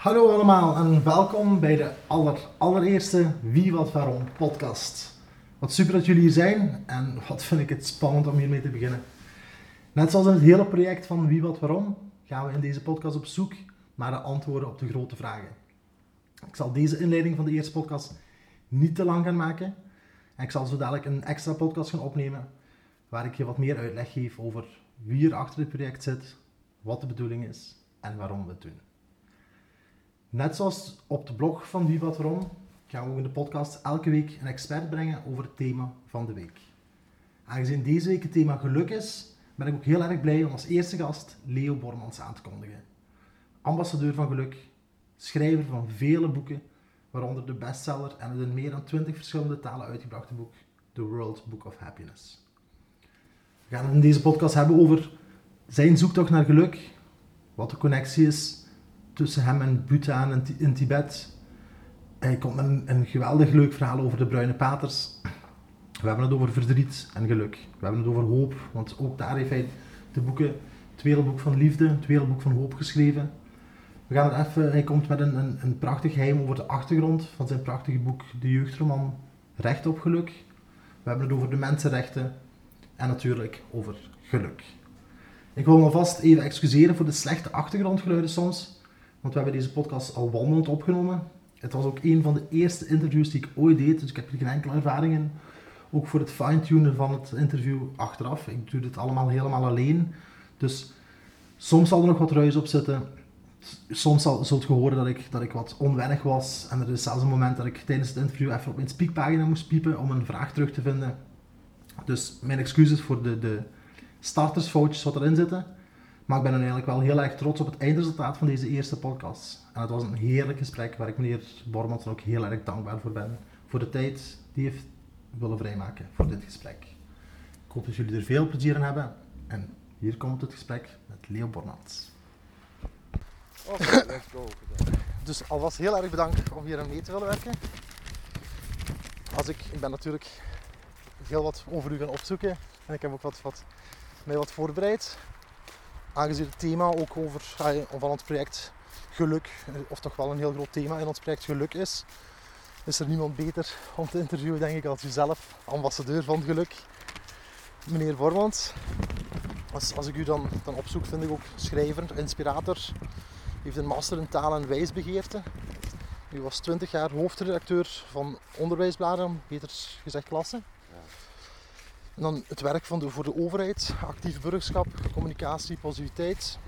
Hallo allemaal en welkom bij de aller, allereerste Wie Wat Waarom podcast. Wat super dat jullie hier zijn en wat vind ik het spannend om hiermee te beginnen. Net zoals in het hele project van Wie Wat Waarom gaan we in deze podcast op zoek naar de antwoorden op de grote vragen. Ik zal deze inleiding van de eerste podcast niet te lang gaan maken. En ik zal zo dadelijk een extra podcast gaan opnemen waar ik je wat meer uitleg geef over wie er achter dit project zit, wat de bedoeling is en waarom we het doen. Net zoals op de blog van Wie Wat Waarom gaan we ook in de podcast elke week een expert brengen over het thema van de week. Aangezien deze week het thema geluk is, ben ik ook heel erg blij om als eerste gast Leo Bormans aan te kondigen. Ambassadeur van geluk, schrijver van vele boeken, waaronder de bestseller en het in meer dan 20 verschillende talen uitgebrachte boek The World Book of Happiness. We gaan het in deze podcast hebben over zijn zoektocht naar geluk, wat de connectie is tussen hem en Bhutan in, Tibet. Hij komt met een, een geweldig leuk verhaal over de bruine paters. We hebben het over verdriet en geluk. We hebben het over hoop, want ook daar heeft hij de boeken, het wereldboek van liefde, het wereldboek van hoop geschreven. We gaan het even, hij komt met een, een, een prachtig geheim over de achtergrond van zijn prachtige boek, de jeugdroman Recht op Geluk. We hebben het over de mensenrechten en natuurlijk over geluk. Ik wil me alvast even excuseren voor de slechte achtergrondgeluiden soms, want we hebben deze podcast al wandelend opgenomen. Het was ook een van de eerste interviews die ik ooit deed, dus ik heb hier geen enkele ervaring in. Ook voor het fine-tunen van het interview achteraf. Ik doe dit allemaal helemaal alleen. Dus soms zal er nog wat ruis op zitten. Soms zal, zult je horen dat ik, dat ik wat onwennig was. En er is zelfs een moment dat ik tijdens het interview even op mijn speakpagina moest piepen om een vraag terug te vinden. Dus mijn excuses voor de, de startersfoutjes wat erin zitten. Maar ik ben dan eigenlijk wel heel erg trots op het eindresultaat van deze eerste podcast. En het was een heerlijk gesprek waar ik meneer Bormans ook heel erg dankbaar voor ben. Voor de tijd die heeft willen vrijmaken voor dit gesprek. Ik hoop dat jullie er veel plezier in hebben. En hier komt het gesprek met Leo Bormans. Oké, let's go. Dus alvast heel erg bedankt om hier aan mee te willen werken. Als ik, ik ben natuurlijk heel wat over u gaan opzoeken en ik heb ook wat, wat, wat voorbereid. Aangezien het thema ook over, van het project geluk, of toch wel een heel groot thema in ons project geluk is, is er niemand beter om te interviewen, denk ik, als u zelf, ambassadeur van geluk, meneer Bormans. Als, als ik u dan, dan opzoek, vind ik ook schrijver, inspirator. U heeft een master in taal en wijsbegeerte. U was 20 jaar hoofdredacteur van onderwijsbladen, beter gezegd klasse. En dan het werk van de, voor de overheid, actief burgerschap, communicatie, positiviteit.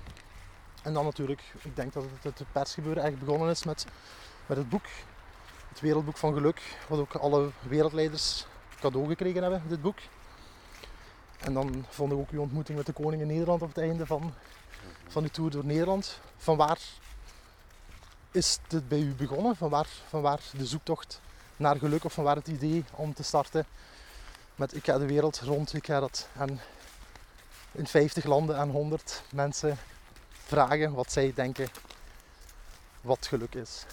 En dan natuurlijk, ik denk dat het, het persgebeuren eigenlijk begonnen is met, met het boek. Het Wereldboek van Geluk, wat ook alle wereldleiders cadeau gekregen hebben, dit boek. En dan vond ik ook uw ontmoeting met de koning in Nederland op het einde van, van uw tour door Nederland. Van waar is dit bij u begonnen? Van waar, van waar de zoektocht naar geluk of van waar het idee om te starten met ik ga de wereld rond, ik ga dat aan, in 50 landen aan 100 mensen vragen wat zij denken wat geluk is.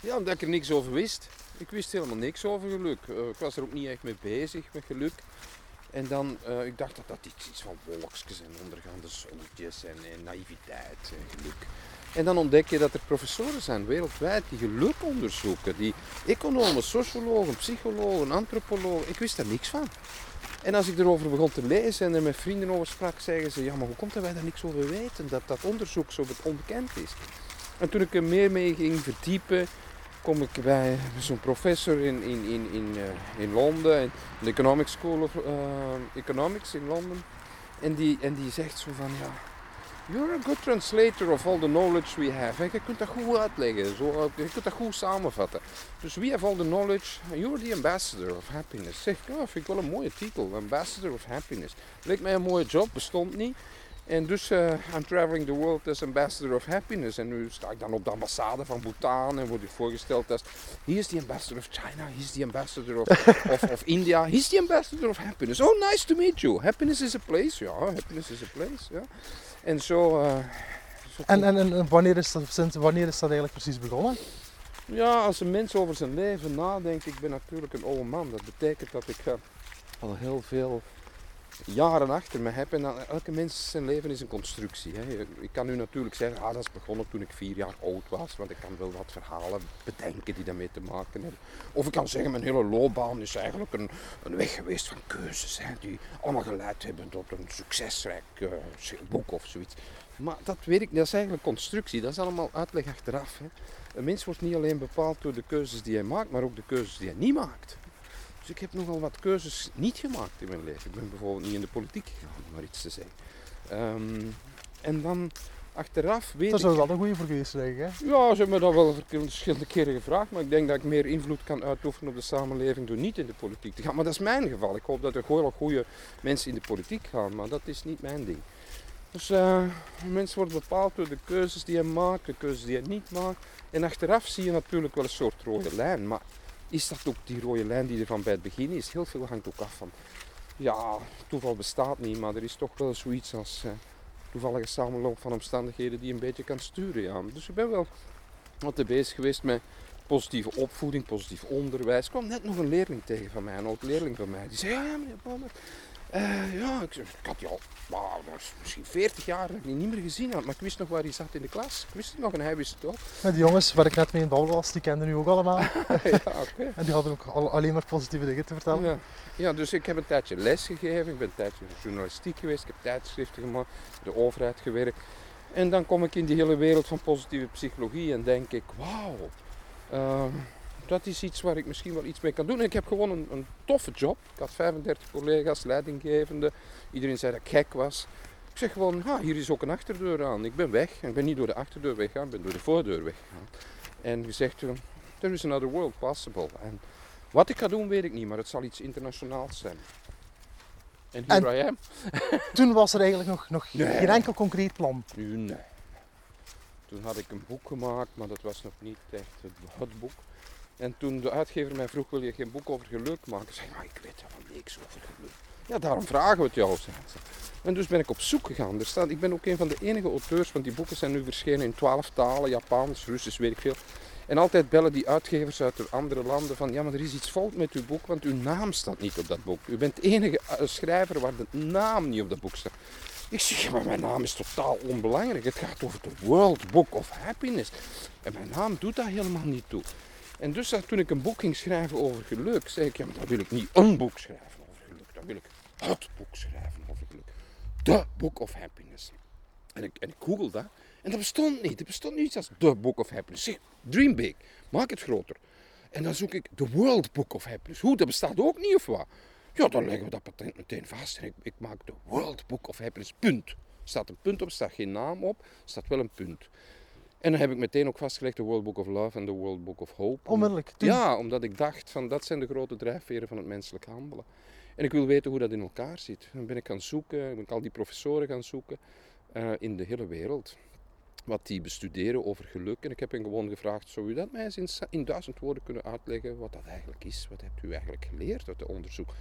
Ja, omdat ik er niks over wist. Ik wist helemaal niks over geluk. Uh, ik was er ook niet echt mee bezig met geluk. En dan, uh, ik dacht dat dat iets is van wolkjes en ondergaande zonnetjes en, en naïviteit en geluk. En dan ontdek je dat er professoren zijn wereldwijd die geluk onderzoeken. Die economen, sociologen, psychologen, antropologen. Ik wist daar niks van. En als ik erover begon te lezen en er met vrienden over sprak, zeggen ze: Ja, maar hoe komt dat wij daar niks over weten? Dat dat onderzoek zo onbekend is. En toen ik er meer mee ging verdiepen, kom ik bij zo'n professor in, in, in, in, uh, in Londen, in de Economic School of uh, Economics in Londen. En die, en die zegt zo van ja, you're a good translator of all the knowledge we have. Je kunt dat goed uitleggen, zo, je kunt dat goed samenvatten. Dus we have all the knowledge, you're the ambassador of happiness. Zeg, ja, vind ik wel een mooie titel, ambassador of happiness. Leek mij een mooie job, bestond niet. En dus uh, I'm traveling the world as ambassador of happiness. En nu sta ik dan op de ambassade van Bhutan en word ik voorgesteld als... He is the ambassador of China, he is the ambassador of, of, of India, he is the ambassador of happiness. Oh, nice to meet you. Happiness is a place. Ja, happiness is a place. Ja. En zo... Uh, zo en, en, en wanneer, is dat, sinds wanneer is dat eigenlijk precies begonnen? Ja, als een mens over zijn leven nadenkt, ik ben natuurlijk een oude man. Dat betekent dat ik uh, al heel veel jaren achter me heb. En elke mens zijn leven is een constructie. Hè. Ik kan nu natuurlijk zeggen, ah, dat is begonnen toen ik vier jaar oud was. Want ik kan wel wat verhalen bedenken die daarmee te maken hebben. Of ik kan zeggen, mijn hele loopbaan is eigenlijk een, een weg geweest van keuzes. Hè, die allemaal geleid hebben tot een succesrijk uh, boek of zoiets. Maar dat weet ik, dat is eigenlijk constructie. Dat is allemaal uitleg achteraf. Hè. Een mens wordt niet alleen bepaald door de keuzes die hij maakt, maar ook de keuzes die hij niet maakt. Ik heb nogal wat keuzes niet gemaakt in mijn leven. Ik ben bijvoorbeeld niet in de politiek gegaan, om maar iets te zeggen. Ehm, en dan achteraf weet dat is wel een goede voor geweest, hè? Ja, ze hebben me dat wel verschillende keren gevraagd, maar ik denk dat ik meer invloed kan uitoefenen op de samenleving door niet in de politiek te gaan. Maar dat is mijn geval. Ik hoop dat er gewoon goede mensen in de politiek gaan, maar dat is niet mijn ding. Dus uh, een mens wordt bepaald door de keuzes die hij maakt, de keuzes die hij niet maakt. En achteraf zie je natuurlijk wel een soort rode lijn. Maar is dat ook die rode lijn die er van bij het begin is? Heel veel hangt ook af van, ja, toeval bestaat niet, maar er is toch wel zoiets als uh, toevallige samenloop van omstandigheden die een beetje kan sturen. Ja. Dus ik ben wel wat bezig geweest met positieve opvoeding, positief onderwijs. Ik kwam net nog een leerling tegen van mij, een oud leerling van mij. Die zei, ja, meneer Palmer, uh, ja, ik, ik, had die al misschien 40 jaar dat ik die niet meer gezien had, maar ik wist nog waar hij zat in de klas. Ik wist het nog en hij wist het ook. En die jongens waar ik net mee in babbel was, die kenden nu ook allemaal. ja, okay. En die hadden ook al, alleen maar positieve dingen te vertellen. Ja. ja, dus ik heb een tijdje les gegeven, ik ben een tijdje journalistiek geweest, ik heb tijdschriften gemaakt, de overheid gewerkt. En dan kom ik in die hele wereld van positieve psychologie en denk ik, wauw. Uh, dat is iets waar ik misschien wel iets mee kan doen. En ik heb gewoon een, een toffe job. Ik had 35 collega's, leidinggevende. Iedereen zei dat ik gek was. Ik zeg gewoon, hier is ook een achterdeur aan. Ik ben weg. Ik ben niet door de achterdeur weggegaan, ik ben door de voordeur weggegaan. En je zegt, there is another world possible. En wat ik ga doen, weet ik niet, maar het zal iets internationaals zijn. En hier I am. toen was er eigenlijk nog, nog geen enkel concreet plan? Nee. Toen had ik een boek gemaakt, maar dat was nog niet echt het boek. En toen de uitgever mij vroeg, wil je geen boek over geluk maken? Zeg maar, ik weet helemaal niks over geluk. Ja, daarom vragen we het jou. En dus ben ik op zoek gegaan. Er staat, ik ben ook een van de enige auteurs, want die boeken zijn nu verschenen in twaalf talen, Japans, Russisch, weet ik veel. En altijd bellen die uitgevers uit de andere landen van, ja, maar er is iets fout met uw boek, want uw naam staat niet op dat boek. U bent de enige eh, schrijver waar de naam niet op dat boek staat. Ik zeg, maar mijn naam is totaal onbelangrijk. Het gaat over de World Book of Happiness. En mijn naam doet daar helemaal niet toe. En dus toen ik een boek ging schrijven over geluk, zei ik, ja, wil ik niet een boek schrijven over geluk. Dan wil ik het boek schrijven over geluk. The Book of Happiness. En ik, en ik google dat. En dat bestond niet. Er bestond niet iets als The Book of Happiness. Zeg, dream big. Maak het groter. En dan zoek ik The World Book of Happiness. Hoe, dat bestaat ook niet of wat? Ja, dan leggen we dat patent meteen vast. En ik, ik maak The World Book of Happiness. Punt. Er staat een punt op, er staat geen naam op. Er staat wel een punt. En dan heb ik meteen ook vastgelegd de World Book of Love en de World Book of Hope. Onmiddellijk? Ja, omdat ik dacht van dat zijn de grote drijfveren van het menselijk handelen. En ik wil weten hoe dat in elkaar zit. Dan ben ik gaan zoeken, ben ik al die professoren gaan zoeken uh, in de hele wereld. Wat die bestuderen over geluk. En ik heb hen gewoon gevraagd, zou u dat mij eens in, in duizend woorden kunnen uitleggen wat dat eigenlijk is? Wat hebt u eigenlijk geleerd uit het onderzoek?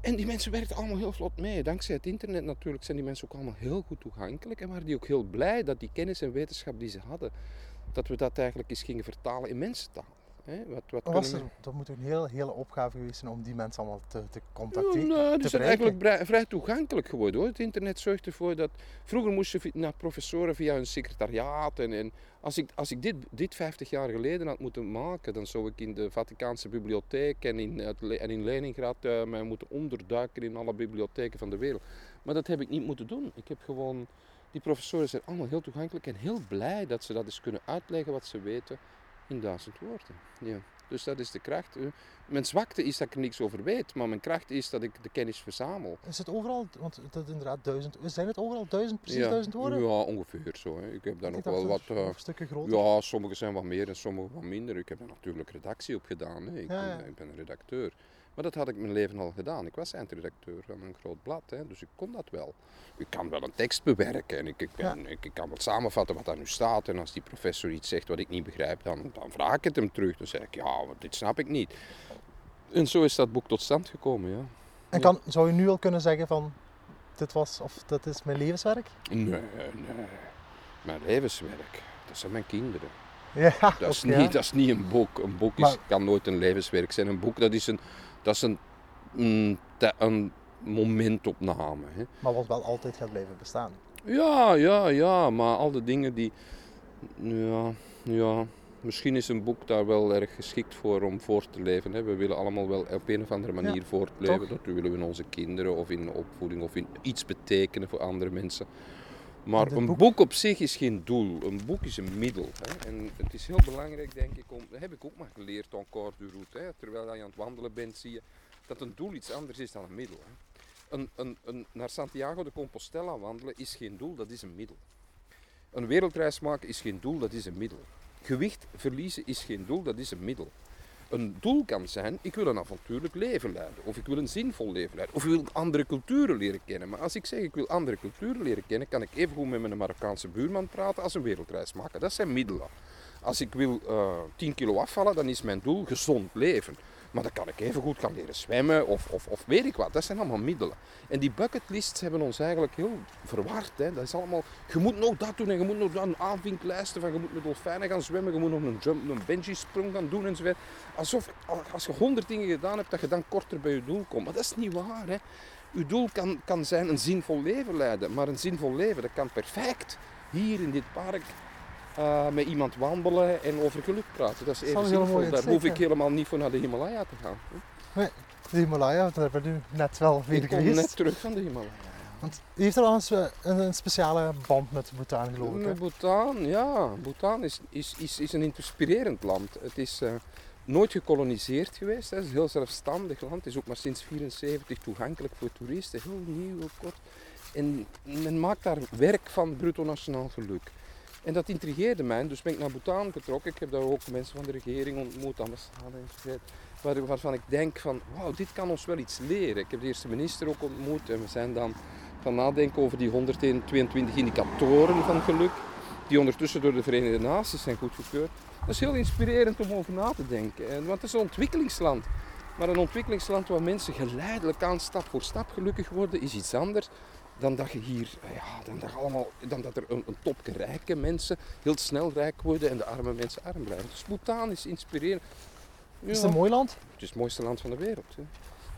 En die mensen werkten allemaal heel vlot mee. Dankzij het internet natuurlijk zijn die mensen ook allemaal heel goed toegankelijk. En waren die ook heel blij dat die kennis en wetenschap die ze hadden, dat we dat eigenlijk eens gingen vertalen in mensentaal. Wat, wat was er, dat moet een heel, hele opgave geweest zijn om die mensen allemaal te, te contacteren. Ja, nou, die zijn eigenlijk vrij, toegankelijk geworden hoor. Het internet zorgt ervoor dat. Vroeger moesten je naar professoren via een secretariaat. En, en als ik, als ik dit, dit 50 jaar geleden had moeten maken, dan zou ik in de Vaticaanse bibliotheek en in, en in Leningrad uh, mij moeten onderduiken in alle bibliotheken van de wereld. Maar dat heb ik niet moeten doen. Ik heb gewoon. Die professoren zijn allemaal heel toegankelijk en heel blij dat ze dat eens kunnen uitleggen wat ze weten in duizend woorden. Ja. Dus dat is de kracht. Mijn zwakte is dat ik er niks over weet, maar mijn kracht is dat ik de kennis verzamel. Is het overal, want dat inderdaad duizend, zijn het overal duizend, precies duizend woorden? Ja, ongeveer zo. Hè. Ik heb daar nog wel wat... Uh, stukken groter? Ja, sommige zijn wat meer en sommige wat minder. Ik heb daar natuurlijk redactie op gedaan. Hè. Ik, ben, ik ben een redacteur. Maar dat had ik mijn leven al gedaan. Ik was eindredacteur van een groot blad, hè, dus ik kon dat wel. Ik kan wel een tekst bewerken en ik, ik, ik, kan wel samenvatten wat daar nu staat. En als die professor iets zegt wat ik niet begrijp, dan, dan vraag ik het hem terug. Dan zeg ik, ja, dit snap ik niet. En zo is dat boek tot stand gekomen, ja. En kan, zou je nu al kunnen zeggen van, dit was, of dat is mijn levenswerk? Nee, nee. Mijn levenswerk, dat zijn mijn kinderen. Ja, dat, is niet, dat is niet een boek. Een boek is, kan nooit een levenswerk zijn. Een boek dat is een, dat is een, een, momentopname. Hè. Maar wat wel altijd gaat blijven bestaan. Ja, ja, ja, maar al de dingen die. Ja, ja. Misschien is een boek daar wel erg geschikt voor om voort te leven. Hè. We willen allemaal wel op een of andere manier Ja, voortleven. toch? Dat willen we in onze kinderen of in opvoeding of in iets betekenen voor andere mensen. Maar een boek- boek... op zich is geen doel. Een boek is een middel. Hè. En het is heel belangrijk, denk ik, om, dat heb ik ook maar geleerd aan Cor du Route. Hè. Terwijl je aan het wandelen bent, zie je dat een doel iets anders is dan een middel. Hè. Een, een, een, naar Santiago de Compostela wandelen is geen doel, dat is een middel. Een wereldreis maken is geen doel, dat is een middel. Gewicht verliezen is geen doel, dat is een middel. Een doel kan zijn, ik wil een avontuurlijk leven leiden, of ik wil een zinvol leven leiden, of ik wil andere culturen leren kennen. Maar als ik zeg ik wil andere culturen leren kennen, kan ik even goed met mijn Marokkaanse buurman praten als een wereldreis maken. Dat zijn middelen. Als ik wil eh 10 kilo afvallen, dan is mijn doel gezond leven. Maar dan kan ik even goed gaan leren zwemmen of, of, of weet ik wat. Dat zijn allemaal middelen. En die bucketlists hebben ons eigenlijk heel verward. Hè. Dat is allemaal, je moet nog dat doen en je moet nog dat een aanvinklijsten van je moet met dolfijnen gaan zwemmen, je moet nog een jump, een bungee sprong gaan doen enzovoort. Alsof als je honderd dingen gedaan hebt, dat je dan korter bij je doel komt. Maar dat is niet waar. Hè. Uw doel kan, kan zijn een zinvol leven leiden, maar een zinvol leven dat kan perfect hier in dit park eh, met iemand wandelen en over geluk praten. Dat is even zinvol. Daar hoef ik helemaal niet voor naar de Himalaya te gaan. De Himalaya, daar ben je net wel weer Ik kom geweest. net terug van de Himalaya. Want u heeft er wel een, spe- een, een speciale band met Bhutan geloof ik. hè? Bhutan, ja. Bhutan is, is, is, is een inspirerend land. Het is eh, nooit gekoloniseerd geweest. hè. Het is een heel zelfstandig land. Het is ook maar sinds 1974 toegankelijk voor toeristen. Heel nieuw, heel kort. En men maakt daar werk van bruto nationaal geluk. En dat intrigeerde mij. Dus ben ik naar Bhutan getrokken. Ik heb daar ook mensen van de regering ontmoet, ambassade enzovoort. Waar, waarvan ik denk van, wauw, dit kan ons wel iets leren. Ik heb de eerste minister ook ontmoet. En we zijn dan gaan nadenken over die 122 indicatoren van geluk. Die ondertussen door de Verenigde Naties zijn goedgekeurd. Dat is heel inspirerend om over na te denken. En, want het is een ontwikkelingsland. Maar een ontwikkelingsland waar mensen geleidelijk aan stap voor stap gelukkig worden, is iets anders dan dat je hier, eh, ja, dan dat, allemaal, dan dat er een, een topje rijke mensen heel snel rijk worden en de arme mensen arm blijven. Dus Bhutan is inspirerend. Is het een mooi land? Het is het mooiste land van de wereld. Hè.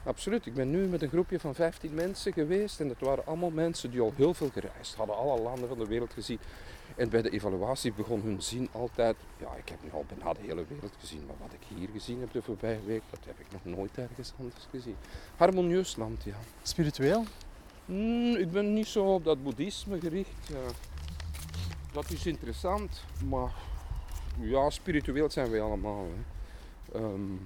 Absoluut. Ik ben nu met een groepje van 15 mensen geweest en dat waren allemaal mensen die al heel veel gereisd hadden, alle landen van de wereld gezien. En bij de evaluatie begon hun zin altijd, ja ik heb nu al bijna de hele wereld gezien, maar wat ik hier gezien heb de voorbije week, dat heb ik nog nooit ergens anders gezien. Harmonieus land, ja. Spiritueel? Hmm, ik ben niet zo op dat boeddhisme gericht. Dat is interessant, maar ja, spiritueel zijn wij allemaal. Hè. Ehm,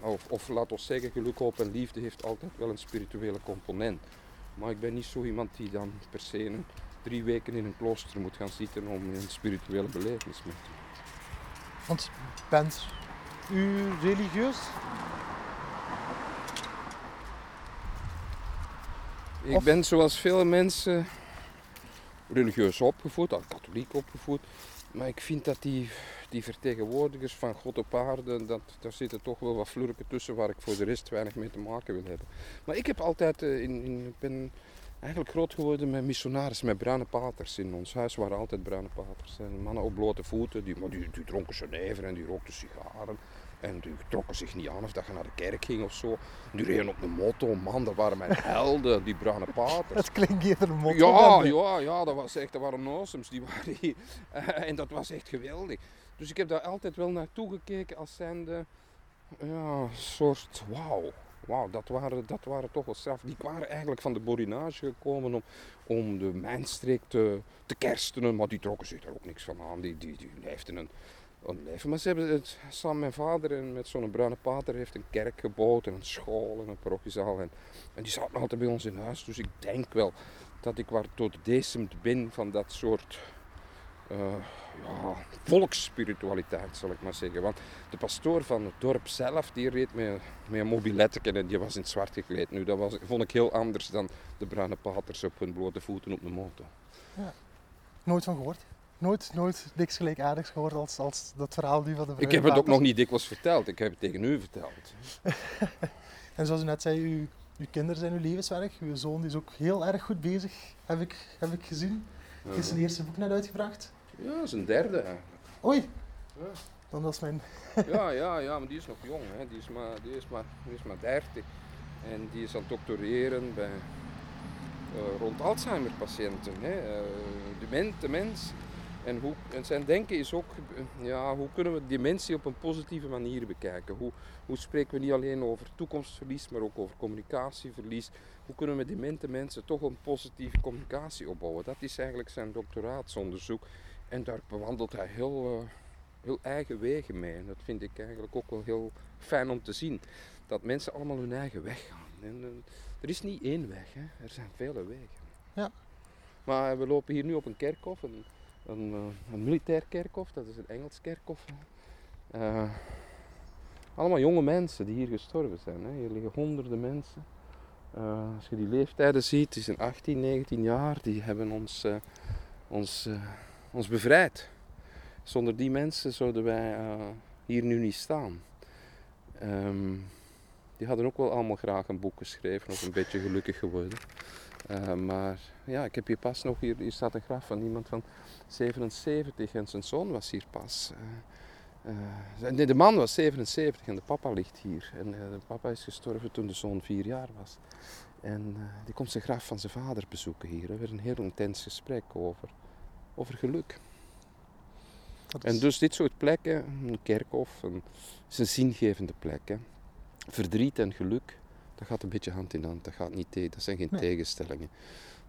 of, of laat ons zeggen, geluk, hoop en liefde heeft altijd wel een spirituele component. Maar ik ben niet zo iemand die dan per se een, drie weken in een klooster moet gaan zitten om een spirituele belevenis mee te maken. Want bent u religieus? Ik Of- ben zoals veel mensen religieus opgevoed, al katholiek opgevoed. Maar ik vind dat die, die vertegenwoordigers van God op aarde, dat, daar zitten toch wel wat flurken tussen waar ik voor de rest weinig mee te maken wil hebben. Maar ik heb altijd, eh, in, in, ik ben eigenlijk groot geworden met missionarissen, met bruine paters. In ons huis waren altijd bruine paters. En mannen op blote voeten, die, die, die dronken Genever en die rookten sigaren. En die trokken zich niet aan of dat je naar de kerk ging of zo. Die reden op de motto, man, dat waren mijn helden, die bruine paters. Het klinkt eerder een motto. Ja, dan- ja, ja, dat was echt, dat waren awesomes, die waren hier. Eh, en dat was echt geweldig. Dus ik heb daar altijd wel naartoe gekeken als zijnde, ja, een soort, wauw. Wauw, dat waren, dat waren toch wel straf. Die waren eigenlijk van de borinage gekomen om, om de mijnstreek te, te kerstenen, maar die trokken zich daar ook niks van aan. Die, die, die leefden een, een leven. Maar ze hebben samen mijn vader en met zo'n bruine pater, heeft een kerk gebouwd en een school en een parochiezaal. En, en die zaten altijd bij ons in huis. Dus ik denk wel dat ik waar tot decemd ben van dat soort eh, ja, volksspiritualiteit, zal ik maar zeggen. Want de pastoor van het dorp zelf, die reed met, met een mobiletje en die was in het zwart gekleed. Nu, dat was, vond ik heel anders dan de bruine paters op hun blote voeten op de motor. Nooit van gehoord. Nooit, nooit niks gelijkaardigs gehoord als, als dat verhaal nu van de Ik heb het ook nog niet dikwijls verteld, ik heb het tegen u verteld. En zoals u net zei, uw, uw kinderen zijn uw levenswerk. Uw zoon die is ook heel erg goed bezig, heb ik, heb ik gezien. Hij is zijn eerste boek net uitgebracht. Ja, een derde eigenlijk. Oei, Ja. dan is mijn... Ja, ja, ja, maar die is nog jong, hè. Die, is maar, die, is maar, die is maar 30. En die is aan het doctoreren bij, uh, rond Alzheimer-patiënten. Hè. Uh, de mens. En, hoe, en zijn denken is ook, ja, hoe kunnen we dementie op een positieve manier bekijken? Hoe, hoe spreken we niet alleen over toekomstverlies, maar ook over communicatieverlies? Hoe kunnen we demente mensen toch een positieve communicatie opbouwen? Dat is eigenlijk zijn doctoraatsonderzoek. En daar bewandelt hij heel, uh, heel eigen wegen mee. En dat vind ik eigenlijk ook wel heel fijn om te zien. Dat mensen allemaal hun eigen weg gaan. En, uh, er is niet één weg, hè. er zijn vele wegen. Ja. Maar we lopen hier nu op een kerkhof, een, een, uh, een militair kerkhof, dat is een Engels kerkhof. allemaal jonge mensen die hier gestorven zijn. Hè. Hier liggen honderden mensen. als je die leeftijden ziet, die zijn 18, 19 jaar, die hebben ons, ons ons bevrijd. Zonder die mensen zouden wij hier nu niet staan. Um, die hadden ook wel allemaal graag een boek geschreven of een beetje gelukkig geworden. Maar ja, ik heb hier pas nog, hier, hier staat een graf van iemand van 77 en zijn zoon was hier pas. Uh, nee, de man was 77 en de papa ligt hier. En de papa is gestorven toen de zoon vier jaar was. En die komt zijn graf van zijn vader bezoeken hier. Er werd een heel intens gesprek over over geluk. En dus dit soort plekken, een kerkhof, een, is een zingevende plek. Hè. Verdriet en geluk, dat gaat een beetje hand in hand. Dat, gaat niet tegen, dat zijn geen tegenstellingen.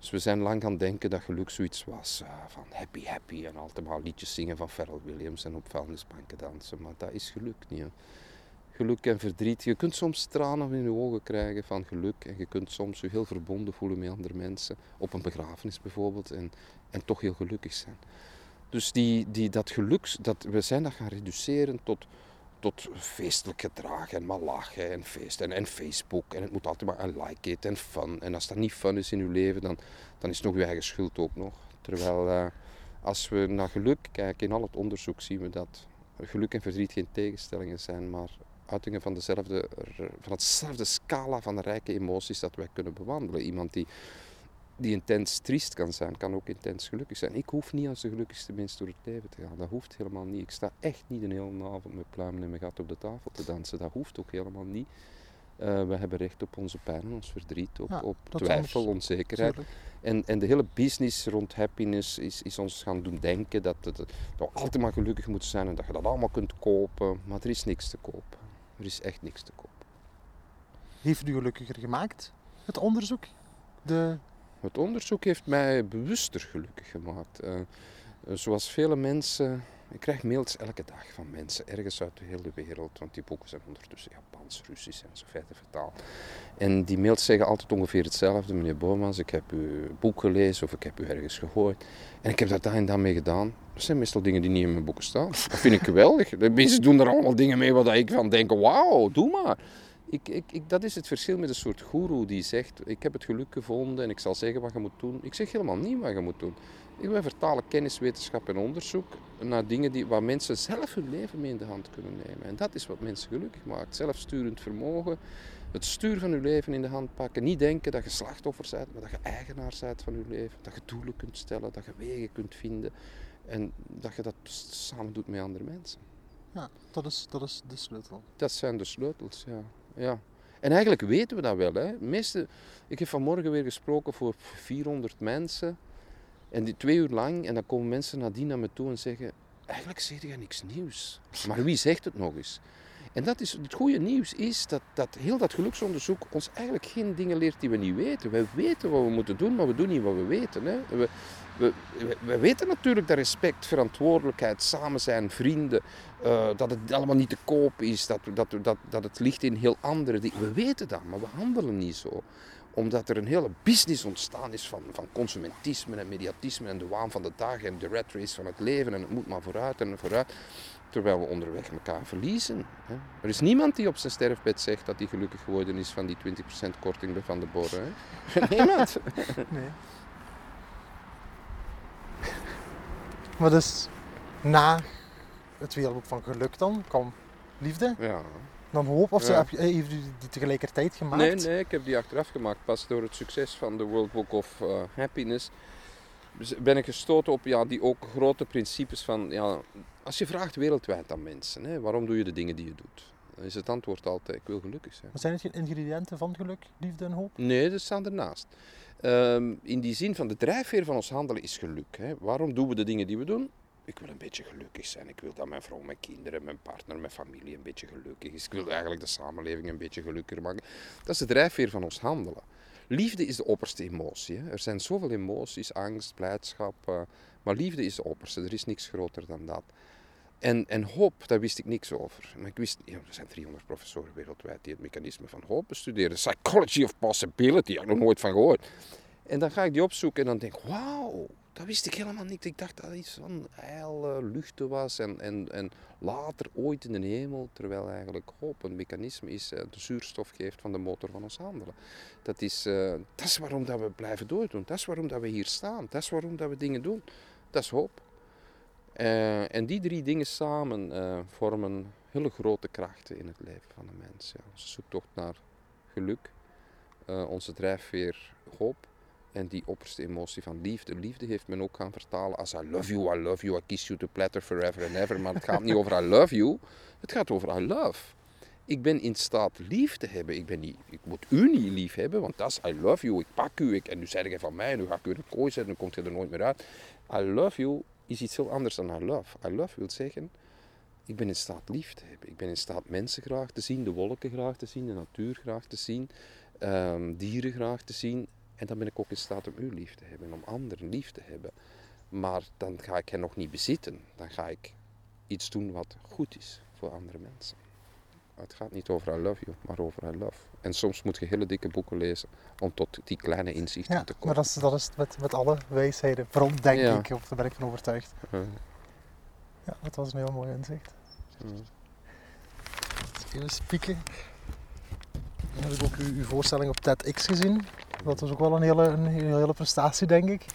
Dus we zijn lang gaan denken dat geluk zoiets was uh, van happy happy en altijd maar liedjes zingen van Pharrell Williams en op vuilnisbanken dansen. Maar dat is geluk niet. Hè. Geluk en verdriet. Je kunt soms tranen in je ogen krijgen van geluk en je kunt soms je heel verbonden voelen met andere mensen. Op een begrafenis bijvoorbeeld. En en toch heel gelukkig zijn. Dus die, die, dat geluk, dat, we zijn dat gaan reduceren tot, tot feestelijk gedrag en lachen en feest en, en Facebook. En het moet altijd maar een like it en fun. En als dat niet fun is in uw leven, dan, dan is het nog uw eigen schuld ook nog. Terwijl uh, als we naar geluk kijken in al het onderzoek, zien we dat geluk en verdriet geen tegenstellingen zijn, maar uitingen van, dezelfde, van hetzelfde scala van rijke emoties dat wij kunnen bewandelen. Iemand die die intens triest kan zijn, kan ook intens gelukkig zijn. Ik hoef niet als de gelukkigste mens door het leven te gaan. Dat hoeft helemaal niet. Ik sta echt niet een hele avond met pluimen in mijn gat op de tafel te dansen. Dat hoeft ook helemaal niet. Uh, we hebben recht op onze pijn, ons verdriet, op, op twijfel, onzekerheid. En, en de hele business rond happiness is, is ons gaan doen denken dat, het, dat we altijd maar gelukkig moeten zijn en dat je dat allemaal kunt kopen. Maar er is niks te kopen. Er is echt niks te kopen. Heeft u gelukkiger gemaakt, het onderzoek? De het onderzoek heeft mij bewuster gelukkig gemaakt. Uh, zoals vele mensen, ik krijg mails elke dag van mensen ergens uit de hele wereld, want die boeken zijn ondertussen Japans, Russisch en zo verder vertaald. En die mails zeggen altijd ongeveer hetzelfde, meneer Bomans, ik heb uw boek gelezen of ik heb u ergens gehoord. En ik heb daar daar en dan mee gedaan. Dat zijn meestal dingen die niet in mijn boeken staan. Dat vind ik geweldig. De mensen doen er allemaal dingen mee waar ik van denk, wauw, doe maar. Ik, ik, ik, dat is het verschil met een soort guru die zegt: Ik heb het geluk gevonden en ik zal zeggen wat je moet doen. Ik zeg helemaal niet wat je moet doen. Ik ben vertalen kennis, wetenschap en onderzoek naar dingen die, waar mensen zelf hun leven mee in de hand kunnen nemen. En dat is wat mensen gelukkig maakt. Zelfsturend vermogen, het stuur van je leven in de hand pakken. Niet denken dat je slachtoffer bent, maar dat je eigenaar bent van je leven. Dat je doelen kunt stellen, dat je wegen kunt vinden. En dat je dat samen doet met andere mensen. Ja, dat is, dat is de sleutel. Dat zijn de sleutels, ja ja. En eigenlijk weten we dat wel. Hè. Meeste, ik heb vanmorgen weer gesproken voor 400 mensen. En die twee uur lang. En dan komen mensen nadien naar me toe en zeggen... Eigenlijk zeg je niks nieuws. Maar wie zegt het nog eens? En dat is, het goede nieuws is dat, dat heel dat geluksonderzoek ons eigenlijk geen dingen leert die we niet weten. Wij weten wat we moeten doen, maar we doen niet wat we weten. Hè. We, we, we, weten natuurlijk dat respect, verantwoordelijkheid, samen zijn, vrienden, uh, dat het allemaal niet te koop is, dat, dat, dat, dat het ligt in heel andere dingen. We weten dat, maar we handelen niet zo omdat er een hele business ontstaan is van, van consumentisme en mediatisme en de waan van de dag en de rat race van het leven en het moet maar vooruit en vooruit. Terwijl we onderweg elkaar verliezen. Hè. Er is niemand die op zijn sterfbed zegt dat hij gelukkig geworden is van die 20% korting bij Van de Borren. Niemand. Nee. Maar dus na het wereldboek van geluk dan kwam liefde. Ja. Dan hoop, of ja. heb je, heeft u die tegelijkertijd gemaakt? Nee, nee, ik heb die achteraf gemaakt. Pas door het succes van de World Book of uh, Happiness ben ik gestoten op ja, die ook grote principes van... Ja, als je vraagt wereldwijd aan mensen, hè, waarom doe je de dingen die je doet? Dan is het antwoord altijd, ik wil gelukkig zijn. Maar zijn het geen ingrediënten van geluk, liefde en hoop? Nee, dat staan ernaast. Ehm, in die zin van de drijfveer van ons handelen is geluk. Hè. Waarom doen we de dingen die we doen? Ik wil een beetje gelukkig zijn. Ik wil dat mijn vrouw, mijn kinderen, mijn partner, mijn familie een beetje gelukkig is. Ik wil eigenlijk de samenleving een beetje gelukkiger maken. Dat is de drijfveer van ons handelen. Liefde is de opperste emotie. Hè. Er zijn zoveel emoties, angst, blijdschap. eh, maar liefde is de opperste. Er is niks groter dan dat. En, en hoop, daar wist ik niks over. Maar ik wist, ja, er zijn 300 professoren wereldwijd die het mechanisme van hoop bestuderen. Psychology of possibility, daar heb ik nog nooit van gehoord. En dan ga ik die opzoeken en dan denk ik, wauw, dat wist ik helemaal niet. Ik dacht dat iets van heil, luchten was en, en, en later ooit in de hemel. Terwijl eigenlijk hoop een mechanisme is, eh, de zuurstof geeft van de motor van ons handelen. Dat is, eh, dat is waarom dat we blijven doordoen. Dat is waarom dat we hier staan. Dat is waarom dat we dingen doen. Dat is hoop. Eh, en die drie dingen samen eh, vormen hele grote krachten in het leven van een mens. Ja. Onze zoektocht naar geluk, eh, onze drijfveer hoop en die opperste emotie van liefde. Liefde heeft men ook gaan vertalen als I love you, I love you, I kiss you to platter forever and ever. Maar het gaat niet over I love you, het gaat over I love. Ik ben in staat lief te hebben. Ik, ben niet, ik moet u niet lief hebben, want dat is I love you. Ik pak u ik, en nu zeg je van mij, nu ga ik u in een kooi zetten, dan komt je er nooit meer uit. I love you is iets heel anders dan I love. I love wil zeggen, ik ben in staat lief te hebben. Ik ben in staat mensen graag te zien, de wolken graag te zien, de natuur graag te zien, ehm, dieren graag te zien. En dan ben ik ook in staat om u lief te hebben, om anderen lief te hebben. Maar dan ga ik hen nog niet bezitten. Dan ga ik iets doen wat goed is voor andere mensen. Het gaat niet over I love you, maar over I love. En soms moet je hele dikke boeken lezen om tot die kleine inzichten Ja, te komen. maar dat is, dat is met, met alle wijsheden. Vooral denk Ja. ik, of daar ben ik van overtuigd. Ja, Ja, dat was een heel mooi inzicht. Even spieken. Dan heb ik ook uw, uw voorstelling op TEDx gezien. Dat was ook wel een hele, een hele prestatie, denk ik.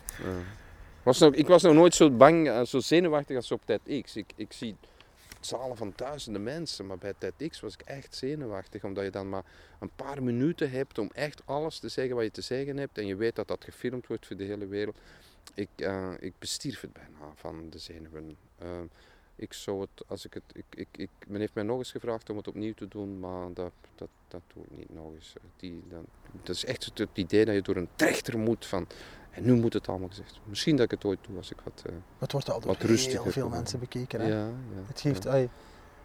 Was nog, ik was nog nooit zo bang, eh, zo zenuwachtig als op TEDx. Ik, ik zie zalen van duizenden mensen, maar bij TEDx was ik echt zenuwachtig. Omdat je dan maar een paar minuten hebt om echt alles te zeggen wat je te zeggen hebt. En je weet dat dat gefilmd wordt voor de hele wereld. Ik, eh, ik bestierf het bijna van de zenuwen. Eh, ik zou het, als ik het, ik, ik, ik, men heeft mij nog eens gevraagd om het opnieuw te doen, maar dat, dat, dat doe ik niet nog eens. Die, dat, dat is echt het idee dat je door een trechter moet van, en nu moet het allemaal gezegd. Misschien dat ik het ooit doe als ik wat... eh, Het wordt al door Wat rustiger heel veel mensen bekeken. Hè? ja, ja, Het geeft, ja. ai,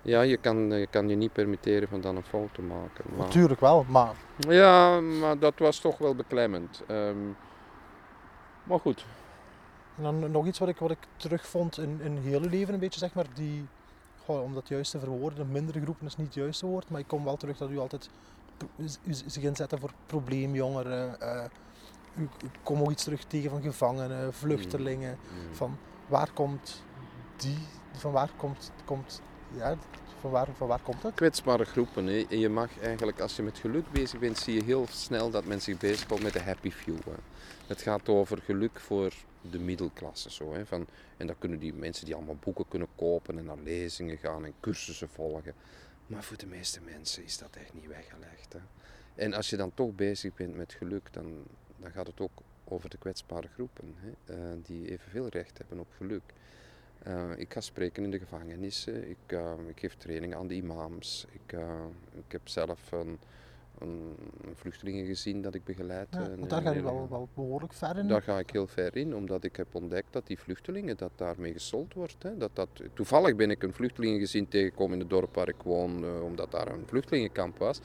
Ja, je kan, je kan je niet permitteren van dan een fout te maken. Maar, natuurlijk wel, maar ja, maar dat was toch wel beklemmend. Ehm, maar goed. En dan nog iets wat ik, wat ik terugvond in, in heel leven, een beetje zeg maar, die, goh, om dat juist te verwoorden, mindere groepen is niet het juiste woord, maar ik kom wel terug dat u altijd zich inzetten voor probleemjongeren. eh u kom ook iets terug tegen van gevangenen, vluchtelingen. Mm. Van waar komt die, van waar komt, komt ja, van waar, van waar komt het? kwetsbare groepen. Hè. En je mag eigenlijk, als je met geluk bezig bent, zie je heel snel dat men zich bezighoudt met de happy few. Hè. Het gaat over geluk voor de middelklasse. Zo, hè. Van, en dan kunnen die mensen die allemaal boeken kunnen kopen en naar lezingen gaan en cursussen volgen. Maar voor de meeste mensen is dat echt niet weggelegd. Hè. En als je dan toch bezig bent met geluk, dan, dan gaat het ook over de kwetsbare groepen. Hè, eh, die evenveel recht hebben op geluk. Eh, ik ga spreken in de gevangenissen. Ik, eh, ik geef trainingen aan de imams. Ik, ik heb zelf een, een, een vluchtelingengezin dat ik begeleid. Ja, want daar ga je wel, wel behoorlijk ver in. Daar ga ik heel ver in, omdat ik heb ontdekt dat die vluchtelingen, dat daarmee gesold wordt. Hè. Dat, dat, toevallig ben ik een vluchtelingengezin tegengekomen in het dorp waar ik woon, omdat daar een vluchtelingenkamp was.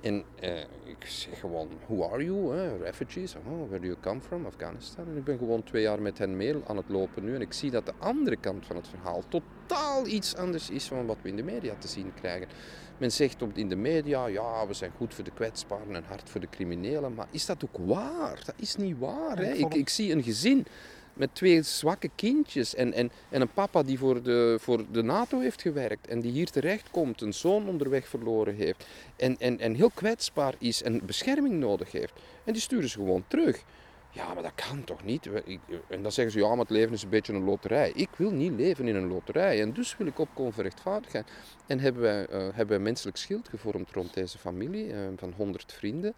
En eh, ik zeg gewoon, who are you? Hè? Refugees, oh, where do you come from? Afghanistan. En ik ben gewoon twee jaar met hen mee aan het lopen nu. En ik zie dat de andere kant van het verhaal totaal iets anders is van wat we in de media te zien krijgen. Men zegt op, in de media, ja, we zijn goed voor de kwetsbaren en hard voor de criminelen. Maar is dat ook waar? Dat is niet waar. Hè? Ik ik zie een gezin met twee zwakke kindjes en, en, en een papa die voor de, voor de NATO heeft gewerkt en die hier terechtkomt, een zoon onderweg verloren heeft en, en, en heel kwetsbaar is en bescherming nodig heeft. En die sturen ze gewoon terug. Ja, maar dat kan toch niet? We- En dan zeggen ze, ja, maar het leven is een beetje een loterij. Ik wil niet leven in een loterij en dus wil ik opkomen voor rechtvaardigheid. En hebben wij, eh, hebben wij een menselijk schild gevormd rond deze familie eh, van 100 vrienden.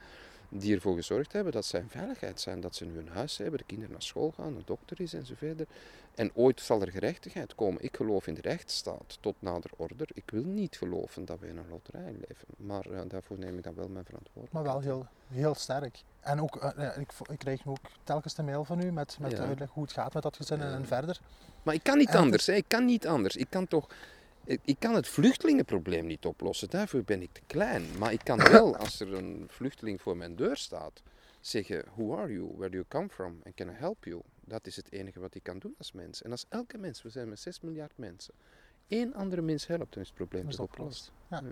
Die ervoor gezorgd hebben dat zij in veiligheid zijn, dat ze nu een huis hebben, de kinderen naar school gaan, een dokter is en zo verder. En ooit zal er gerechtigheid komen. Ik geloof in de rechtsstaat tot nader order. Ik wil niet geloven dat we in een loterij leven, maar uh, daarvoor neem ik dan wel mijn verantwoordelijkheid. Maar wel heel, heel sterk. En ook, uh, ik, ik krijg ook telkens de mail van u met, met ja. uitleg hoe het gaat met dat gezin ja. en verder. Maar ik kan niet en anders, hè. ik kan niet anders. Ik kan toch ik kan het vluchtelingenprobleem niet oplossen, daarvoor ben ik te klein. Maar ik kan wel, als er een vluchteling voor mijn deur staat, zeggen: Who are you? Where do you come from? And can I help you? Dat is het enige wat ik kan doen als mens. En als elke mens, we zijn met 6 miljard mensen, één andere mens helpt, dan is het probleem toch opgelost. Ja. Ja.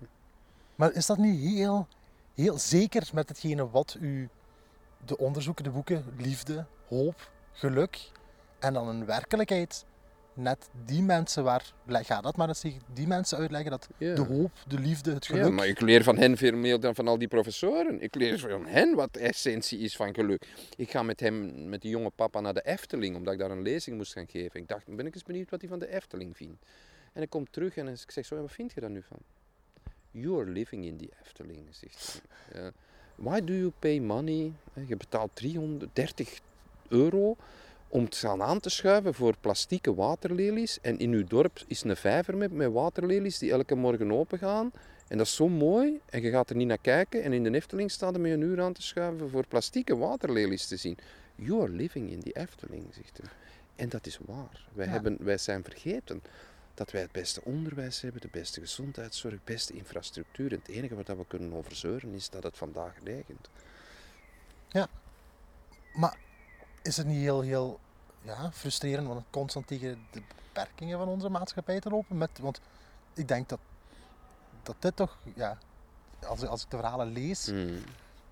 Maar is dat niet heel, heel zeker met hetgene wat u, de onderzoeken, de boeken, liefde, hoop, geluk en dan een werkelijkheid net die mensen waar, ga dat maar eens tegen die mensen uitleggen dat de hoop, de liefde, het geluk. Ja, maar ik leer van hen veel meer dan van al die professoren. Ik leer van hen wat de essentie is van geluk. Ik ga met hem, met die jonge papa, naar de Efteling, omdat ik daar een lezing moest gaan geven. Ik dacht, ben ik eens benieuwd wat hij van de Efteling vindt. En ik kom terug en ik zeg zo, wat vind je daar nu van? You are living in the Efteling, zegt hij. Why do you pay money? Je betaalt 330 euro om het gaan aan te schuiven voor plastieke waterlelies. En in uw dorp is een vijver met, met waterlelies die elke morgen open gaan. En dat is zo mooi. En je gaat er niet naar kijken. En in de Efteling staat er met een uur aan te schuiven voor plastieke waterlelies te zien. You are living in the Efteling, zegt hij. En dat is waar. Wij, Ja. hebben, wij zijn vergeten dat wij het beste onderwijs hebben, de beste gezondheidszorg, de beste infrastructuur. En het enige wat we kunnen over zeuren is dat het vandaag regent. Maar is het niet heel, heel ja, frustrerend om constant tegen de beperkingen van onze maatschappij te lopen? Met, want ik denk dat, dat dit toch, ja, als, als ik de verhalen lees, Hmm.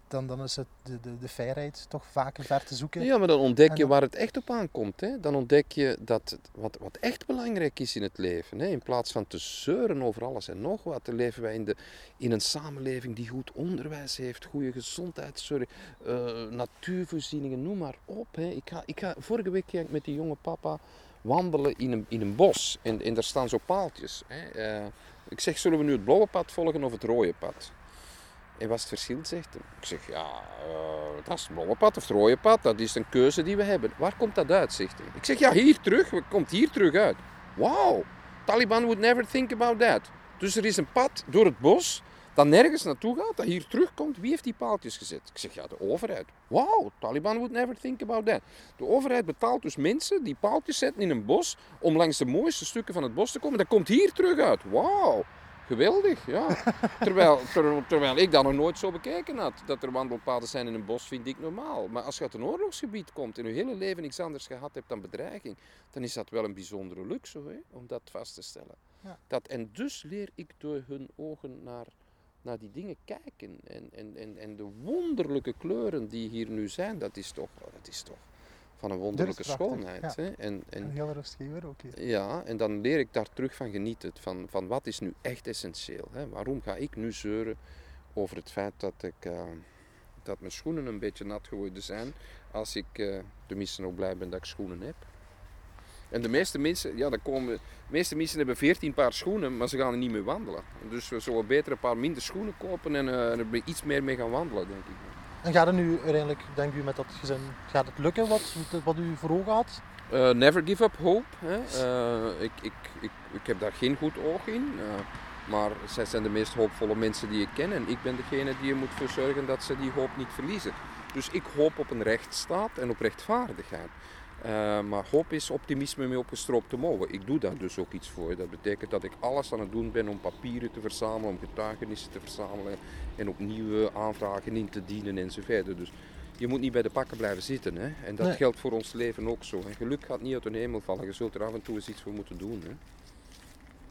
Dan, dan is het de, de, de vrijheid toch vaker ver te zoeken. Ja, maar dan ontdek je dan- waar het echt op aankomt. Hè? Dan ontdek je dat wat, wat echt belangrijk is in het leven. Hè? In plaats van te zeuren over alles en nog wat, dan leven wij in, de, in een samenleving die goed onderwijs heeft, goede gezondheidszorg, eh, natuurvoorzieningen, noem maar op. Hè? Ik, ga, ik ga, vorige week ging ik met die jonge papa wandelen in een, in een bos en, en daar staan zo paaltjes. Hè? Eh, ik zeg, zullen we nu het blauwe pad volgen of het rode pad? En wat is het verschil, zegt hij. Ik zeg, ja, eh, dat is het blauwe pad of het rode pad. Dat is een keuze die we hebben. Waar komt dat uit. Ik zeg, ja, hier terug. Het komt hier terug uit. Wauw, Taliban would never think about that. Dus er is een pad door het bos dat nergens naartoe gaat, dat hier terugkomt. Wie heeft die paaltjes gezet? Ik zeg, ja, de overheid. Wauw, Taliban would never think about that. De overheid betaalt dus mensen die paaltjes zetten in een bos om langs de mooiste stukken van het bos te komen. Dat komt hier terug uit. Wauw. Geweldig, ja. Terwijl, ter- terwijl ik dat nog nooit zo bekeken had. Dat er wandelpaden zijn in een bos vind ik normaal. Maar als je uit een oorlogsgebied komt en je hele leven niks anders gehad hebt dan bedreiging, dan is dat wel een bijzondere luxe hè, om dat vast te stellen. Ja. Dat, en dus leer ik door hun ogen naar, naar die dingen kijken. En, en, en, en de wonderlijke kleuren die hier nu zijn, dat is toch, dat is toch van een wonderlijke schoonheid. ja. Hè? En, en, Een heel rustgever ook hier. ja, en dan leer ik daar terug van genieten. Van, van wat is nu echt essentieel. Hè? Waarom ga ik nu zeuren over het feit dat, ik, eh, dat mijn schoenen een beetje nat geworden zijn. Als ik eh, tenminste nog blij ben dat ik schoenen heb. En de meeste mensen, ja, dan komen, de meeste mensen hebben 14 paar schoenen, maar ze gaan er niet mee wandelen. Dus we zullen beter een paar minder schoenen kopen en eh, er iets meer mee gaan wandelen, denk ik. En gaat het nu uiteindelijk, denk u met dat gezin, gaat het lukken wat, wat u voor ogen had? Eh, never give up hope. Hè. Eh, ik, ik, ik, ik heb daar geen goed oog in. eh, maar zij zijn de meest hoopvolle mensen die ik ken. En ik ben degene die er moet voor zorgen dat ze die hoop niet verliezen. Dus ik hoop op een rechtsstaat en op rechtvaardigheid. Eh, maar hoop is optimisme mee opgestroopte mouwen. Ik doe daar dus ook iets voor. Dat betekent dat ik alles aan het doen ben om papieren te verzamelen, om getuigenissen te verzamelen en op nieuwe aanvragen in te dienen enzovoort. Dus je moet niet bij de pakken blijven zitten. Hè? En dat Nee. geldt voor ons leven ook zo. En geluk gaat niet uit de hemel vallen. Je zult er af en toe eens iets voor moeten doen. Hè?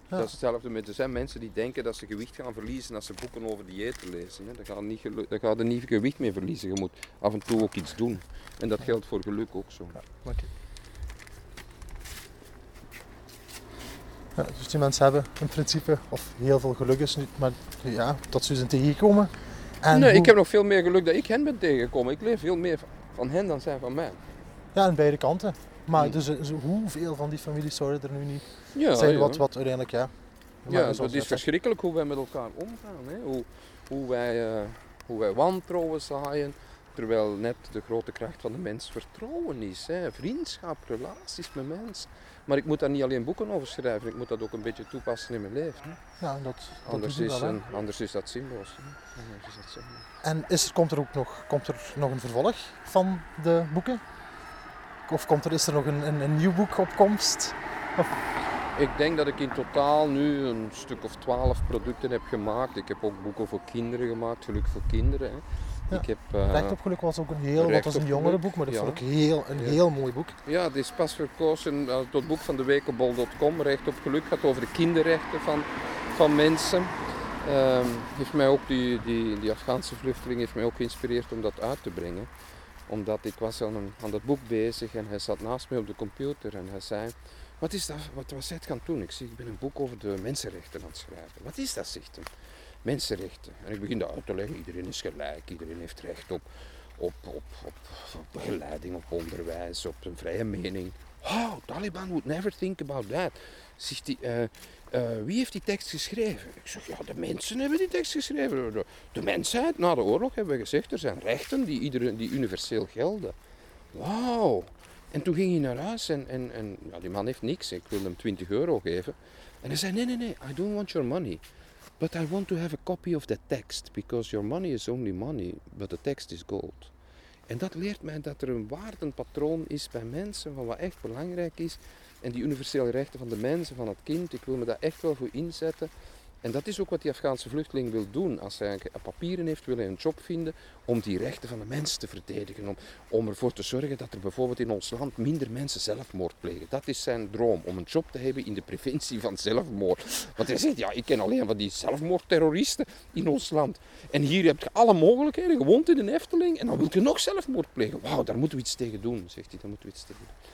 Ja. Dat is hetzelfde met, er zijn mensen die denken dat ze gewicht gaan verliezen als ze boeken over diëten lezen. Hè? Dan, gaat niet dan gaat er niet gewicht meer verliezen. Je moet af en toe ook iets doen. En dat geldt voor geluk ook zo. Ja. Ja, dus die mensen hebben in principe, of heel veel geluk is niet, maar ja, dat ze zijn tegenkomen. En nee, hoe- ik heb nog veel meer geluk dat ik hen ben tegengekomen. Ik leer veel meer van hen dan zij van mij. Ja, aan beide kanten. Maar Hmm. dus, eh, hoeveel van die families zouden er nu niet Ja, zijn wat, wat uiteindelijk, ja. Ja, je is verschrikkelijk hoe wij met elkaar omgaan. Hè? Hoe, hoe, wij, eh, hoe wij wantrouwen zaaien. Terwijl net de grote kracht van de mens vertrouwen is. Hè. Vriendschap, relaties met mensen. Maar ik moet daar niet alleen boeken over schrijven, ik moet dat ook een beetje toepassen in mijn leven. Hè. Ja, dat, dat Anders, is, wel, een, anders is dat zinloos. Hè. Anders is dat zinloos. En is er, komt er ook nog, komt er nog een vervolg van de boeken? Of komt er, is er nog een, een, een nieuw boek op komst? Ik denk dat ik in totaal nu een stuk of twaalf producten heb gemaakt. Ik heb ook boeken voor kinderen gemaakt, geluk voor kinderen. Hè. Ja. Ik heb, eh, Recht op geluk was ook een heel, wat was een jongerenboek, maar dat ja. vond ik heel, een Ja. heel mooi boek. Ja, het is pas verkozen uh, tot boek van de week op bol.com. Recht op geluk gaat over de kinderrechten van, van mensen. Ehm, heeft mij ook die, die, die Afghaanse vluchteling heeft mij ook geïnspireerd om dat uit te brengen. Omdat ik was aan, een, aan dat boek bezig en hij zat naast mij op de computer en hij zei... Wat is dat? Wat was hij het gaan doen? Ik zeg, ik ben een boek over de mensenrechten aan het schrijven. Wat is dat, zegt hij? Mensenrechten. En ik begin dat uit te leggen. Iedereen is gelijk. Iedereen heeft recht op, op, op, op, op begeleiding, op onderwijs, op een vrije mening. Oh, Taliban would never think about that. Zegt hij, eh, eh, wie heeft die tekst geschreven? Ik zeg, ja, de mensen hebben die tekst geschreven. De, mensheid, na de oorlog hebben we gezegd, er zijn rechten die, iedereen, die universeel gelden. Wauw. En toen ging hij naar huis en, en, en ja, die man heeft niks. Ik wilde hem 20 euro geven. En hij zei, nee, nee, nee, I don't want your money. But I want to have a copy of the text. Because your money is only money, but the text is gold. En dat leert mij dat er een waardenpatroon is bij mensen van wat echt belangrijk is. En die universele rechten van de mensen, van het kind, ik wil me daar echt wel voor inzetten. En dat is ook wat die Afghaanse vluchteling wil doen. Als hij papieren heeft, wil hij een job vinden om die rechten van de mensen te verdedigen. Om, om ervoor te zorgen dat er bijvoorbeeld in ons land minder mensen zelfmoord plegen. Dat is zijn droom, om een job te hebben in de preventie van zelfmoord. Want hij zegt, ja, ik ken alleen van die zelfmoordterroristen in ons land. En hier heb je alle mogelijkheden, gewoond in een Efteling, en dan wil je nog zelfmoord plegen. Wauw, daar moeten we iets tegen doen, zegt hij. Daar moeten we iets tegen doen.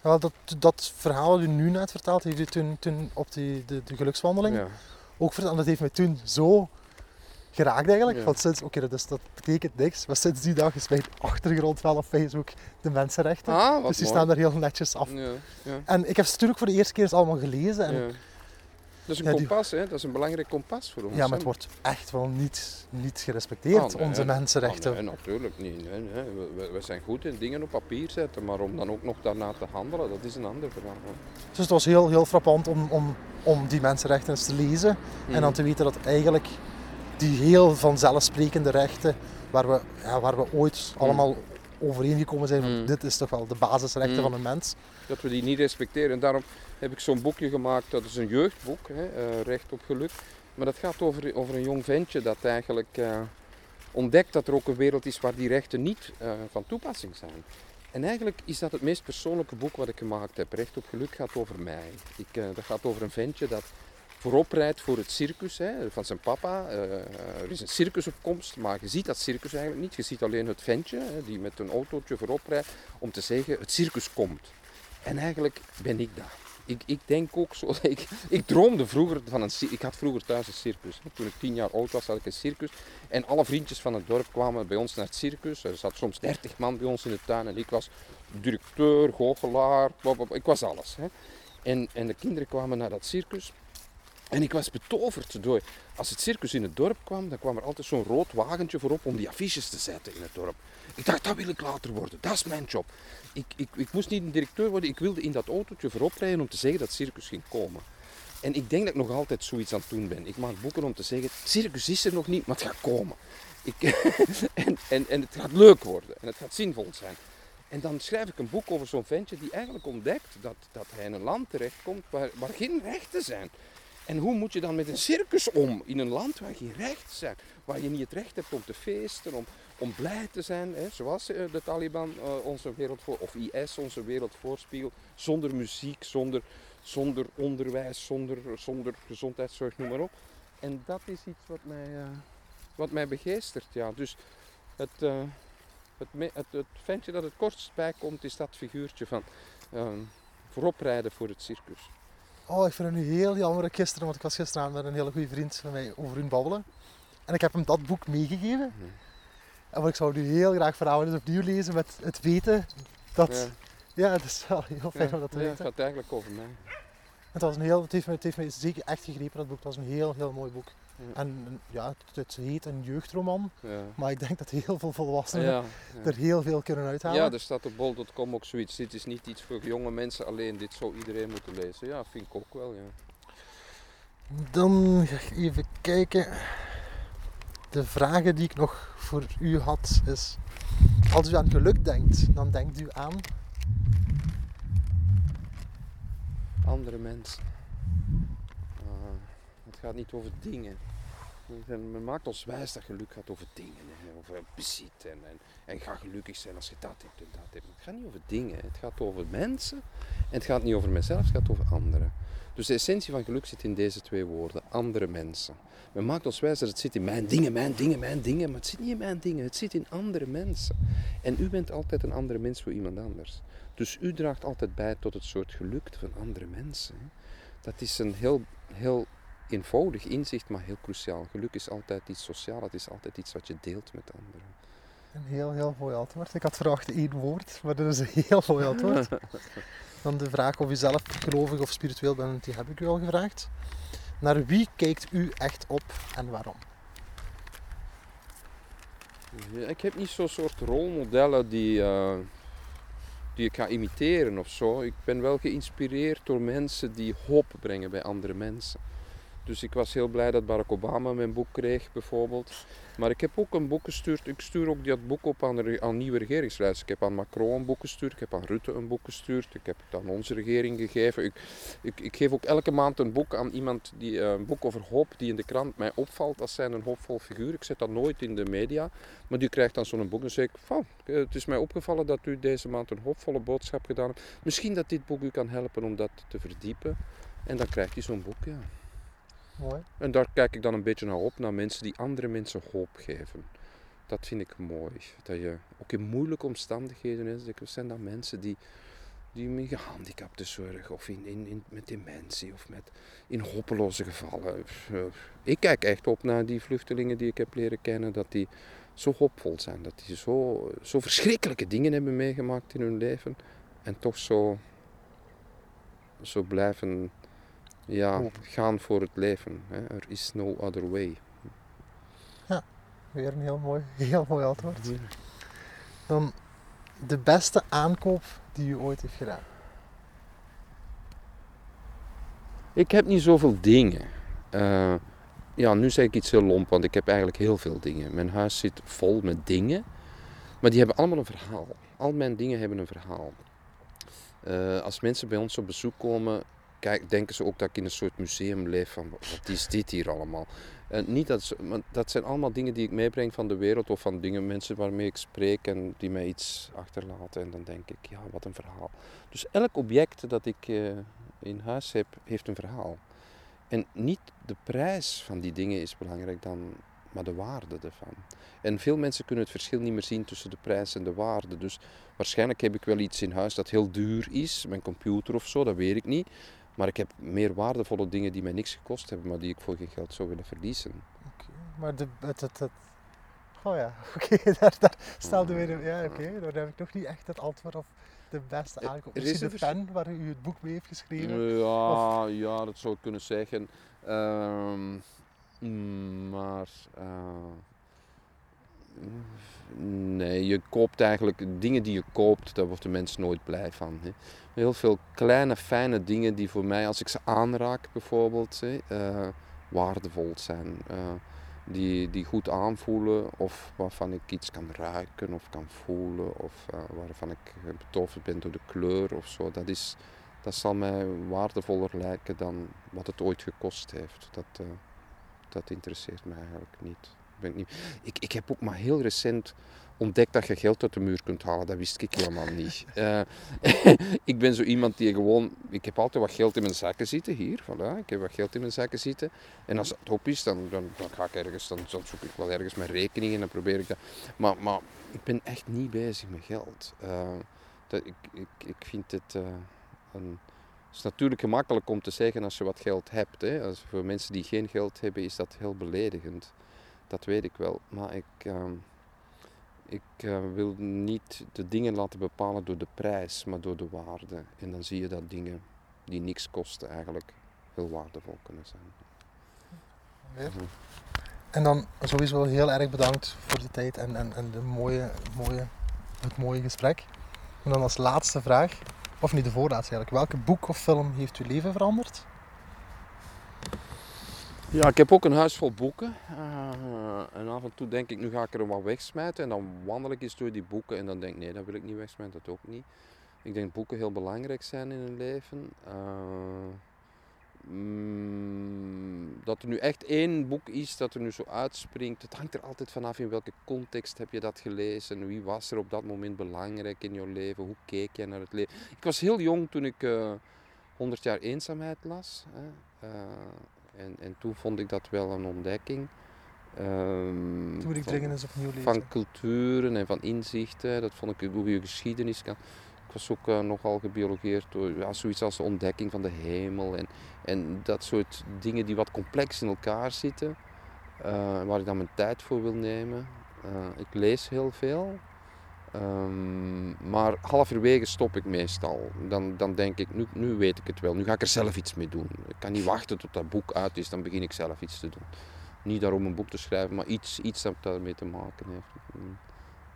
Wel, dat, dat verhaal dat u nu net vertelt, heeft u toen, toen op die, de, de gelukswandeling Ja. Ook verteld. En dat heeft mij toen zo geraakt eigenlijk. Ja. Want sinds, oké, dat, betekent niks. Maar sinds die dag is mijn achtergrond wel op Facebook de mensenrechten. Ah, dus die mooi. staan daar heel netjes af. Ja, ja, En ik heb ze natuurlijk voor de eerste keer allemaal gelezen. En. Dat is een Ja, kompas, hè? dat is een belangrijk kompas voor ons. Ja, maar het wordt echt wel niet, niet gerespecteerd, Ah, nee, onze nee. mensenrechten. Ah, nee, natuurlijk niet. Nee, nee. We, zijn goed in dingen op papier zetten, maar om dan ook nog daarna te handelen, dat is een ander verhaal. Dus het was heel, heel frappant om, om, om die mensenrechten eens te lezen. En dan te weten dat eigenlijk die heel vanzelfsprekende rechten, waar we, ja, waar we ooit allemaal overeengekomen zijn, van Mm. dit is toch wel de basisrechten van een mens. dat we die niet respecteren. En daarom heb ik zo'n boekje gemaakt, dat is een jeugdboek, hè, eh, Recht op Geluk. Maar dat gaat over, over een jong ventje dat eigenlijk eh, ontdekt dat er ook een wereld is waar die rechten niet eh, van toepassing zijn. En eigenlijk is dat het meest persoonlijke boek wat ik gemaakt heb. Recht op Geluk gaat over mij. Ik, dat gaat over een ventje dat voorop rijdt voor het circus hè, van zijn papa. Er is een circus op komst, maar je ziet dat circus eigenlijk niet. Je ziet alleen het ventje hè, die met een autootje voorop rijdt om te zeggen het circus komt. En eigenlijk ben ik dat. Ik, ik denk ook zo. Ik, ik droomde vroeger van een. Ik had vroeger thuis een circus. Toen ik tien jaar oud was, had ik een circus. En alle vriendjes van het dorp kwamen bij ons naar het circus. Er zat soms 30 man bij ons in de tuin. En ik was directeur, goochelaar. Ik was alles. Hè. En, en de kinderen kwamen naar dat circus. En ik was betoverd door. Als het circus in het dorp kwam, dan kwam er altijd zo'n rood wagentje voorop om die affiches te zetten in het dorp. Ik dacht, dat wil ik later worden. Dat is mijn job. Ik, ik, ik moest niet een directeur worden. Ik wilde in dat autootje voorop rijden om te zeggen dat het circus ging komen. En ik denk dat ik nog altijd zoiets aan het doen ben. Ik maak boeken om te zeggen, circus is er nog niet, maar het gaat komen. Ik, en, en, en het gaat leuk worden. En het gaat zinvol zijn. En dan schrijf ik een boek over zo'n ventje die eigenlijk ontdekt dat, dat hij in een land terechtkomt waar geen rechten zijn. En hoe moet je dan met een circus om in een land waar geen rechten zijn? Waar je niet het recht hebt om te feesten, om, om blij te zijn, hè, zoals eh, de Taliban eh, onze wereld voor, of IS onze wereld voorspiegelt, zonder muziek, zonder, zonder onderwijs, zonder, zonder gezondheidszorg, noem maar op. En dat is iets wat mij, eh, wat mij begeestert. Ja. Dus het, het, het, het ventje dat het kortst bij komt, is dat figuurtje van vooroprijden voor het circus. Oh, ik vind het nu heel jammer. Ik Gisteren, want ik was gisteren met een hele goede vriend van mij over hun babbelen. En ik heb hem dat boek meegegeven. En wat ik zou nu heel graag vanavond eens opnieuw lezen met het weten dat... Ja. Ja, het is wel heel fijn Ja, om dat te ja, het weten. gaat eigenlijk over mij. Het, was een heel, het, heeft me, het heeft me zeker echt gegrepen, dat boek. Het was een heel, heel mooi boek. En ja, het, heet een jeugdroman, maar ik denk dat heel veel volwassenen er heel veel kunnen uithalen. ja, er staat op bol.com ook zoiets. Dit is niet iets voor jonge mensen alleen. Dit zou iedereen moeten lezen. Ja, vind ik ook wel. Ja. Dan ga ik even kijken. De vragen die ik nog voor u had is... Als u aan geluk denkt, dan denkt u aan... Andere mensen. Gaat niet over dingen. En Men maakt ons wijs dat geluk gaat over dingen. Over bezit. En, en, en ga gelukkig zijn als je dat hebt en dat hebt. Het gaat niet over dingen. Het gaat over mensen. En het gaat niet over mezelf, het gaat over anderen. Dus de essentie van geluk zit in deze twee woorden. Andere mensen. Men maakt ons wijs dat het zit in mijn dingen, mijn dingen, mijn dingen. Maar het zit niet in mijn dingen. Het zit in andere mensen. En u bent altijd een andere mens voor iemand anders. Dus u draagt altijd bij tot het soort geluk van andere mensen. Dat is een heel, heel eenvoudig inzicht, maar heel cruciaal. Geluk is altijd iets sociaal, het is altijd iets wat je deelt met anderen. Een heel, heel mooi antwoord. Ik had verwacht één woord, maar dat is een heel mooi antwoord. Dan de vraag of u zelf gelovig of spiritueel bent, die heb ik u al gevraagd. Naar wie kijkt u echt op en waarom? Ja, ik heb niet zo'n soort rolmodellen die, eh, die ik ga imiteren of zo. Ik ben wel geïnspireerd door mensen die hoop brengen bij andere mensen. Dus ik was heel blij dat Barack Obama mijn boek kreeg, bijvoorbeeld. Maar ik heb ook een boek gestuurd. Ik stuur ook dat boek op aan, aan nieuwe regeringsleiders. Ik heb aan Macron een boek gestuurd. Ik heb aan Rutte een boek gestuurd. Ik heb het aan onze regering gegeven. Ik, ik, ik geef ook elke maand een boek aan iemand, die, eh, een boek over hoop, die in de krant mij opvalt als zijn een hoopvol figuur. Ik zet dat nooit in de media. Maar die krijgt dan zo'n boek en zeg ik, van, eh, het is mij opgevallen dat u deze maand een hoopvolle boodschap gedaan hebt. Misschien dat dit boek u kan helpen om dat te verdiepen. En dan krijgt hij zo'n boek, ja. Mooi. En daar kijk ik dan een beetje naar op, naar mensen die andere mensen hoop geven. Dat vind ik mooi. Dat je ook in moeilijke omstandigheden is, zijn dan mensen die, die met gehandicapten zorgen, of in, in, in, met dementie, of met, in hopeloze gevallen. Eh, Ik kijk echt op naar die vluchtelingen die ik heb leren kennen, dat die zo hoopvol zijn, dat die zo, zo verschrikkelijke dingen hebben meegemaakt in hun leven en toch zo, zo blijven ja, Hoop. gaan voor het leven. Hè. Er is no other way. Weer een heel mooi, heel mooi antwoord. Dan de beste aankoop die u ooit heeft gedaan. Ik heb niet zoveel dingen. Eh, ja, nu zeg ik iets heel lomp, want ik heb eigenlijk heel veel dingen. Mijn huis zit vol met dingen, maar die hebben allemaal een verhaal. Al mijn dingen hebben een verhaal. Eh, als mensen bij ons op bezoek komen, kijk, denken ze ook dat ik in een soort museum leef van wat is dit hier allemaal. Eh, niet dat, ze, dat zijn allemaal dingen die ik meebreng van de wereld of van dingen, mensen waarmee ik spreek en die mij iets achterlaten. En dan denk ik, ja, wat een verhaal. Dus elk object dat ik eh, in huis heb, heeft een verhaal. En niet de prijs van die dingen is belangrijk dan, maar de waarde ervan. En veel mensen kunnen het verschil niet meer zien tussen de prijs en de waarde. Dus waarschijnlijk heb ik wel iets in huis dat heel duur is, mijn computer of zo, dat weet ik niet. Maar ik heb meer waardevolle dingen die mij niks gekost hebben, maar die ik voor geen geld zou willen verliezen. Oké, maar de, het, het, het... Oh ja, oké, daar, daar stelde weer... een- Ja, oké, daar heb ik nog niet echt het antwoord op de beste Er- aankoop. is Misschien de pen waar u het boek mee heeft geschreven. Ja, ja, dat zou ik kunnen zeggen. Ehm, mm, maar eh, nee, je koopt eigenlijk dingen die je koopt, daar wordt de mens nooit blij van. Heel veel kleine, fijne dingen die voor mij, als ik ze aanraak bijvoorbeeld, eh, waardevol zijn. Eh, die, die goed aanvoelen of waarvan ik iets kan ruiken of kan voelen of eh, waarvan ik betoverd ben door de kleur of zo. Dat, is, dat zal mij waardevoller lijken dan wat het ooit gekost heeft. Dat, dat interesseert mij eigenlijk niet. Ik. Ik, ik heb ook maar heel recent ontdekt dat je geld uit de muur kunt halen. Dat wist ik helemaal niet. Eh, ik ben zo iemand die gewoon... Ik heb altijd wat geld in mijn zakken zitten, hier. Voilà, ik heb wat geld in mijn zakken zitten. En als het op is, dan, dan, dan ga ik ergens... Dan, dan zoek ik wel ergens mijn rekening en dan probeer ik dat... Maar, maar ik ben echt niet bezig met geld. Eh, dat, ik, ik, ik vind het... eh, een, is natuurlijk gemakkelijk om te zeggen als je wat geld hebt. Hè. Als, voor mensen die geen geld hebben is dat heel beledigend. Dat weet ik wel. Maar ik, ehm, ik eh, wil niet de dingen laten bepalen door de prijs, maar door de waarde. En dan zie je dat dingen die niks kosten eigenlijk heel waardevol kunnen zijn. Mhm. En dan sowieso heel erg bedankt voor de tijd en, en, en de mooie, mooie, het mooie gesprek. En dan als laatste vraag, of niet de voorlaatste eigenlijk, welke boek of film heeft uw leven veranderd? Ja, ik heb ook een huis vol boeken. Eh, en af en toe denk ik, nu ga ik er wat wegsmijten. En dan wandel ik eens door die boeken en dan denk ik, nee, dat wil ik niet wegsmijten, dat ook niet. Ik denk dat boeken heel belangrijk zijn in een leven. Eh, mm, dat er nu echt één boek is dat er nu zo uitspringt. Het hangt er altijd vanaf in welke context heb je dat gelezen. Wie was er op dat moment belangrijk in je leven? Hoe keek je naar het leven? Ik was heel jong toen ik eh 100 jaar eenzaamheid las. Hè. En, en toen vond ik dat wel een ontdekking. Ehm, Toen moet ik dringend eens opnieuw lezen. van culturen en van inzichten. Dat vond ik een goede geschiedenis. kan. Ik was ook eh, nogal gebiologeerd door ja, zoiets als de ontdekking van de hemel. En, en dat soort dingen die wat complex in elkaar zitten. eh, waar ik dan mijn tijd voor wil nemen. Eh, ik lees heel veel. Ehm, maar halverwege stop ik meestal. Dan, dan denk ik, nu, nu weet ik het wel. Nu ga ik er zelf iets mee doen. Ik kan niet wachten tot dat boek uit is. Dan begin ik zelf iets te doen. Niet daarom een boek te schrijven, maar iets, iets dat daarmee te maken heeft. Mm.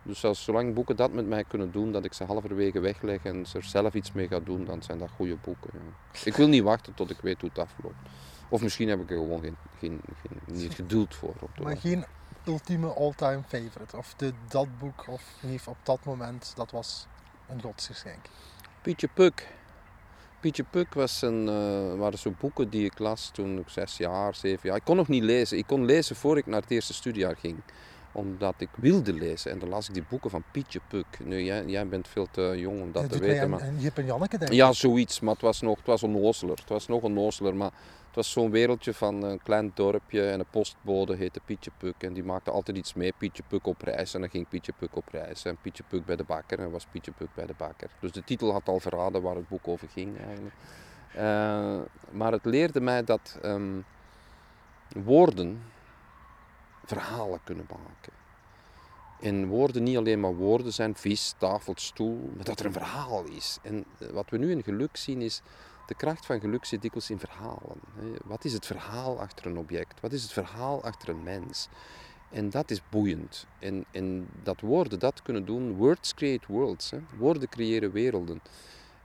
Dus als, zolang boeken dat met mij kunnen doen, dat ik ze halverwege wegleg en ze er zelf iets mee ga doen, dan zijn dat goede boeken. Ja. Ik wil niet wachten tot ik weet hoe het afloopt. Of misschien heb ik er gewoon geen, geen, geen, niet geduld voor. Op Maar geen ultieme all-time favorite. Of de, dat boek of heeft op dat moment, dat was een godsgeschenk. Pietje Puk. Pietje Puk was een, eh, waren zo boeken die ik las toen ik zes jaar, zeven jaar. Ik kon nog niet lezen. Ik kon lezen voor ik naar het eerste studiejaar ging. Omdat ik wilde lezen. En dan las ik die boeken van Pietje Puk. Nu, jij, jij bent veel te jong om dat te weten. aan- Maar... aan Jip en Janneke denken. Ja, zoiets. Maar het was nog het was onnozeler. Het was nog onnozeler. Maar was zo'n wereldje van een klein dorpje. En een postbode heette Pietje Puk. En die maakte altijd iets mee. Pietje Puk op reis. En dan ging Pietje Puk op reis. En Pietje Puk bij de bakker. En was Pietje Puk bij de bakker. Dus de titel had al verraden waar het boek over ging eigenlijk. Eh, maar het leerde mij dat ehm, woorden verhalen kunnen maken. En woorden niet alleen maar woorden zijn, vis, tafel, stoel, maar dat er een verhaal is. En eh, wat we nu in geluk zien is, de kracht van geluk zit dikwijls in verhalen. Wat is het verhaal achter een object? Wat is het verhaal achter een mens? En dat is boeiend. En, en dat woorden dat kunnen doen, words create worlds. Hè. Woorden creëren werelden.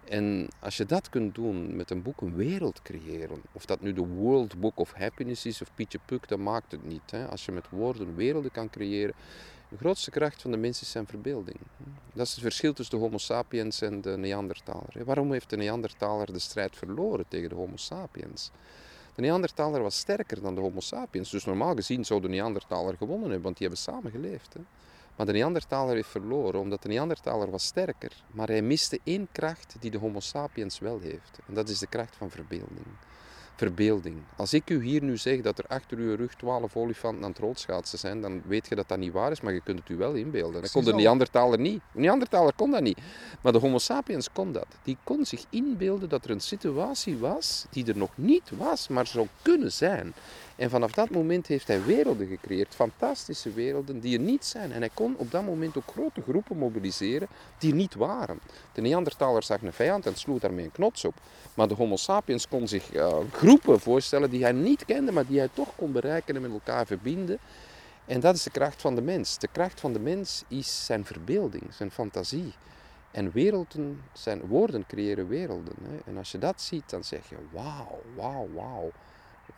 En als je dat kunt doen met een boek, een wereld creëren, of dat nu de World Book of Happiness is of Pietje Puk, dat maakt het niet. Hè. Als je met woorden werelden kan creëren, de grootste kracht van de mens is zijn verbeelding. Dat is het verschil tussen de Homo sapiens en de Neandertaler. Waarom heeft de Neandertaler de strijd verloren tegen de Homo sapiens? De Neandertaler was sterker dan de Homo sapiens. Dus normaal gezien zou de Neandertaler gewonnen hebben, want die hebben samen geleefd. Hè. Maar de Neandertaler heeft verloren, omdat de Neandertaler was sterker. Maar hij miste één kracht die de Homo sapiens wel heeft. En dat is de kracht van verbeelding. Verbeelding. Als ik u hier nu zeg dat er achter uw rug twaalf olifanten aan het rolschaatsen zijn, dan weet je dat dat niet waar is, maar je kunt het u wel inbeelden. Dat kon de. Neandertaler niet. De Neandertaler kon dat niet. Maar de Homo sapiens kon dat. Die kon zich inbeelden dat er een situatie was die er nog niet was, maar zou kunnen zijn. En vanaf dat moment heeft hij werelden gecreëerd, fantastische werelden die er niet zijn. En hij kon op dat moment ook grote groepen mobiliseren die niet waren. De Neandertaler zag een vijand en sloeg daarmee een knots op. Maar de Homo sapiens kon zich eh, groepen voorstellen die hij niet kende, maar die hij toch kon bereiken en met elkaar verbinden. En dat is de kracht van de mens. De kracht van de mens is zijn verbeelding, zijn fantasie. En werelden zijn woorden creëren werelden. Hè. En als je dat ziet, dan zeg je: wauw, wauw, wauw.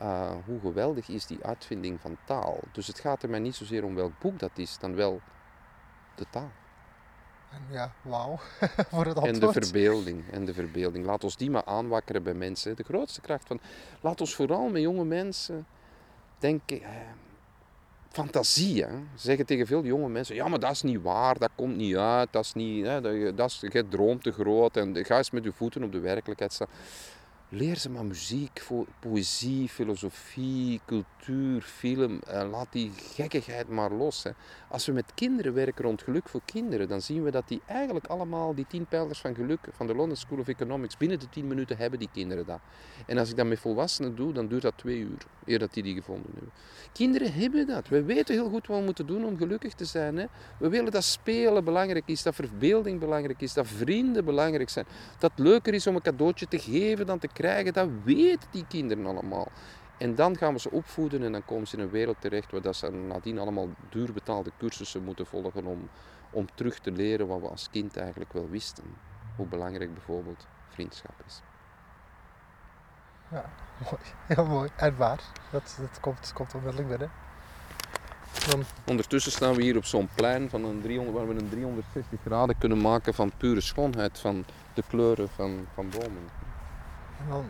Uh, hoe geweldig is die uitvinding van taal. Dus het gaat er mij niet zozeer om welk boek dat is, dan wel de taal. En ja, wauw. voor het En de antwoord. verbeelding. En de verbeelding. Laat ons die maar aanwakkeren bij mensen. De grootste kracht van. Laat ons vooral met jonge mensen denken. Eh, fantasie. Hè? Zeggen tegen veel jonge mensen: ja, maar dat is niet waar, dat komt niet uit, dat is niet. Hè, dat, dat is, je droomt te groot en ga eens met je voeten op de werkelijkheid staan. Leer ze maar muziek, poëzie, filosofie, cultuur, film. Eh, laat die gekkigheid maar los. Hè. Als we met kinderen werken rond geluk voor kinderen, dan zien we dat die eigenlijk allemaal die tien pijlers van geluk van de London School of Economics, binnen de tien minuten hebben die kinderen dat. En als ik dat met volwassenen doe, dan duurt dat twee uur, eer dat die die gevonden hebben. Kinderen hebben dat. We weten heel goed wat we moeten doen om gelukkig te zijn. Hè. We willen dat spelen belangrijk is, dat verbeelding belangrijk is, dat vrienden belangrijk zijn. Dat het leuker is om een cadeautje te geven dan te krijgen, dat weten die kinderen allemaal. En dan gaan we ze opvoeden en dan komen ze in een wereld terecht waar dat ze nadien allemaal duur betaalde cursussen moeten volgen om, om terug te leren wat we als kind eigenlijk wel wisten. Hoe belangrijk bijvoorbeeld vriendschap is. Ja, mooi. Heel mooi. En waar? Dat, dat komt, komt onmiddellijk binnen. Dan, Ondertussen staan we hier op zo'n plein van een 300, waar we een 360 graden kunnen maken van pure schoonheid, van de kleuren van, van bomen. En dan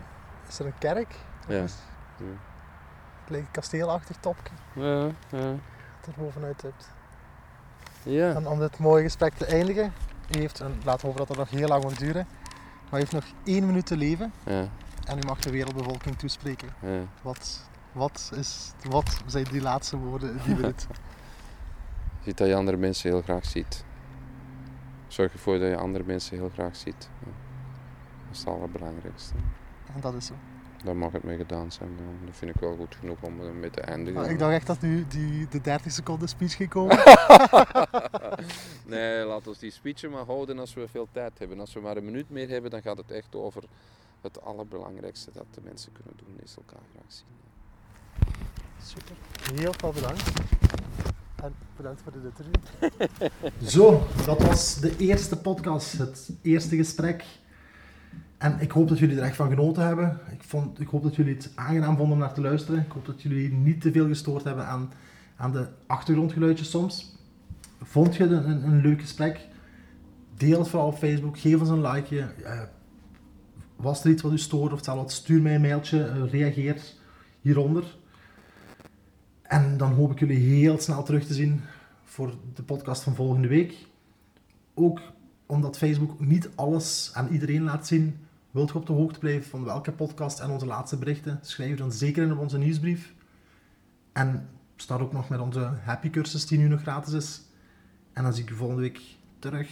is er een kerk. Ja. Dus Het lijkt een kasteelachtig topje Ja, ja. dat er bovenuit hebt. ja. En om dit mooie gesprek te eindigen, u heeft, en laten we hopen dat dat nog heel lang mag duren, maar u heeft nog één minuut te leven ja, en u mag de wereldbevolking toespreken. ja. Wat, wat, is, wat zijn die laatste woorden die minuut? Ziet dat je andere mensen heel graag ziet. Zorg ervoor dat je andere mensen heel graag ziet. Dat is het allerbelangrijkste. En dat is zo. Daar mag het mee gedaan zijn. Ja. Dat vind ik wel goed genoeg om ermee te eindigen. Ah, ik dacht echt dat nu die, de 30 seconden speech ging komen. nee, laat ons die speechen maar houden als we veel tijd hebben. Als we maar een minuut meer hebben, dan gaat het echt over het allerbelangrijkste dat de mensen kunnen doen, is elkaar graag zien. Super. Heel veel bedankt. En bedankt voor dit interview. Zo, dat was de eerste podcast, het eerste gesprek. En ik hoop dat jullie er echt van genoten hebben. Ik, vond, ik hoop dat jullie het aangenaam vonden om naar te luisteren. Ik hoop dat jullie niet te veel gestoord hebben aan, aan de achtergrondgeluidjes soms. Vond je het een, een leuk gesprek? Deel het vooral op Facebook. Geef ons een likeje. Eh, was er iets wat u stoort of hetzelfde, stuur mij een mailtje. eh, reageer hieronder. En dan hoop ik jullie heel snel terug te zien voor de podcast van volgende week. Ook omdat Facebook niet alles aan iedereen laat zien. Wilt je op de hoogte blijven van welke podcast en onze laatste berichten? Schrijf je dan zeker in op onze nieuwsbrief. En start ook nog met onze happy cursus die nu nog gratis is. En dan zie ik u volgende week terug.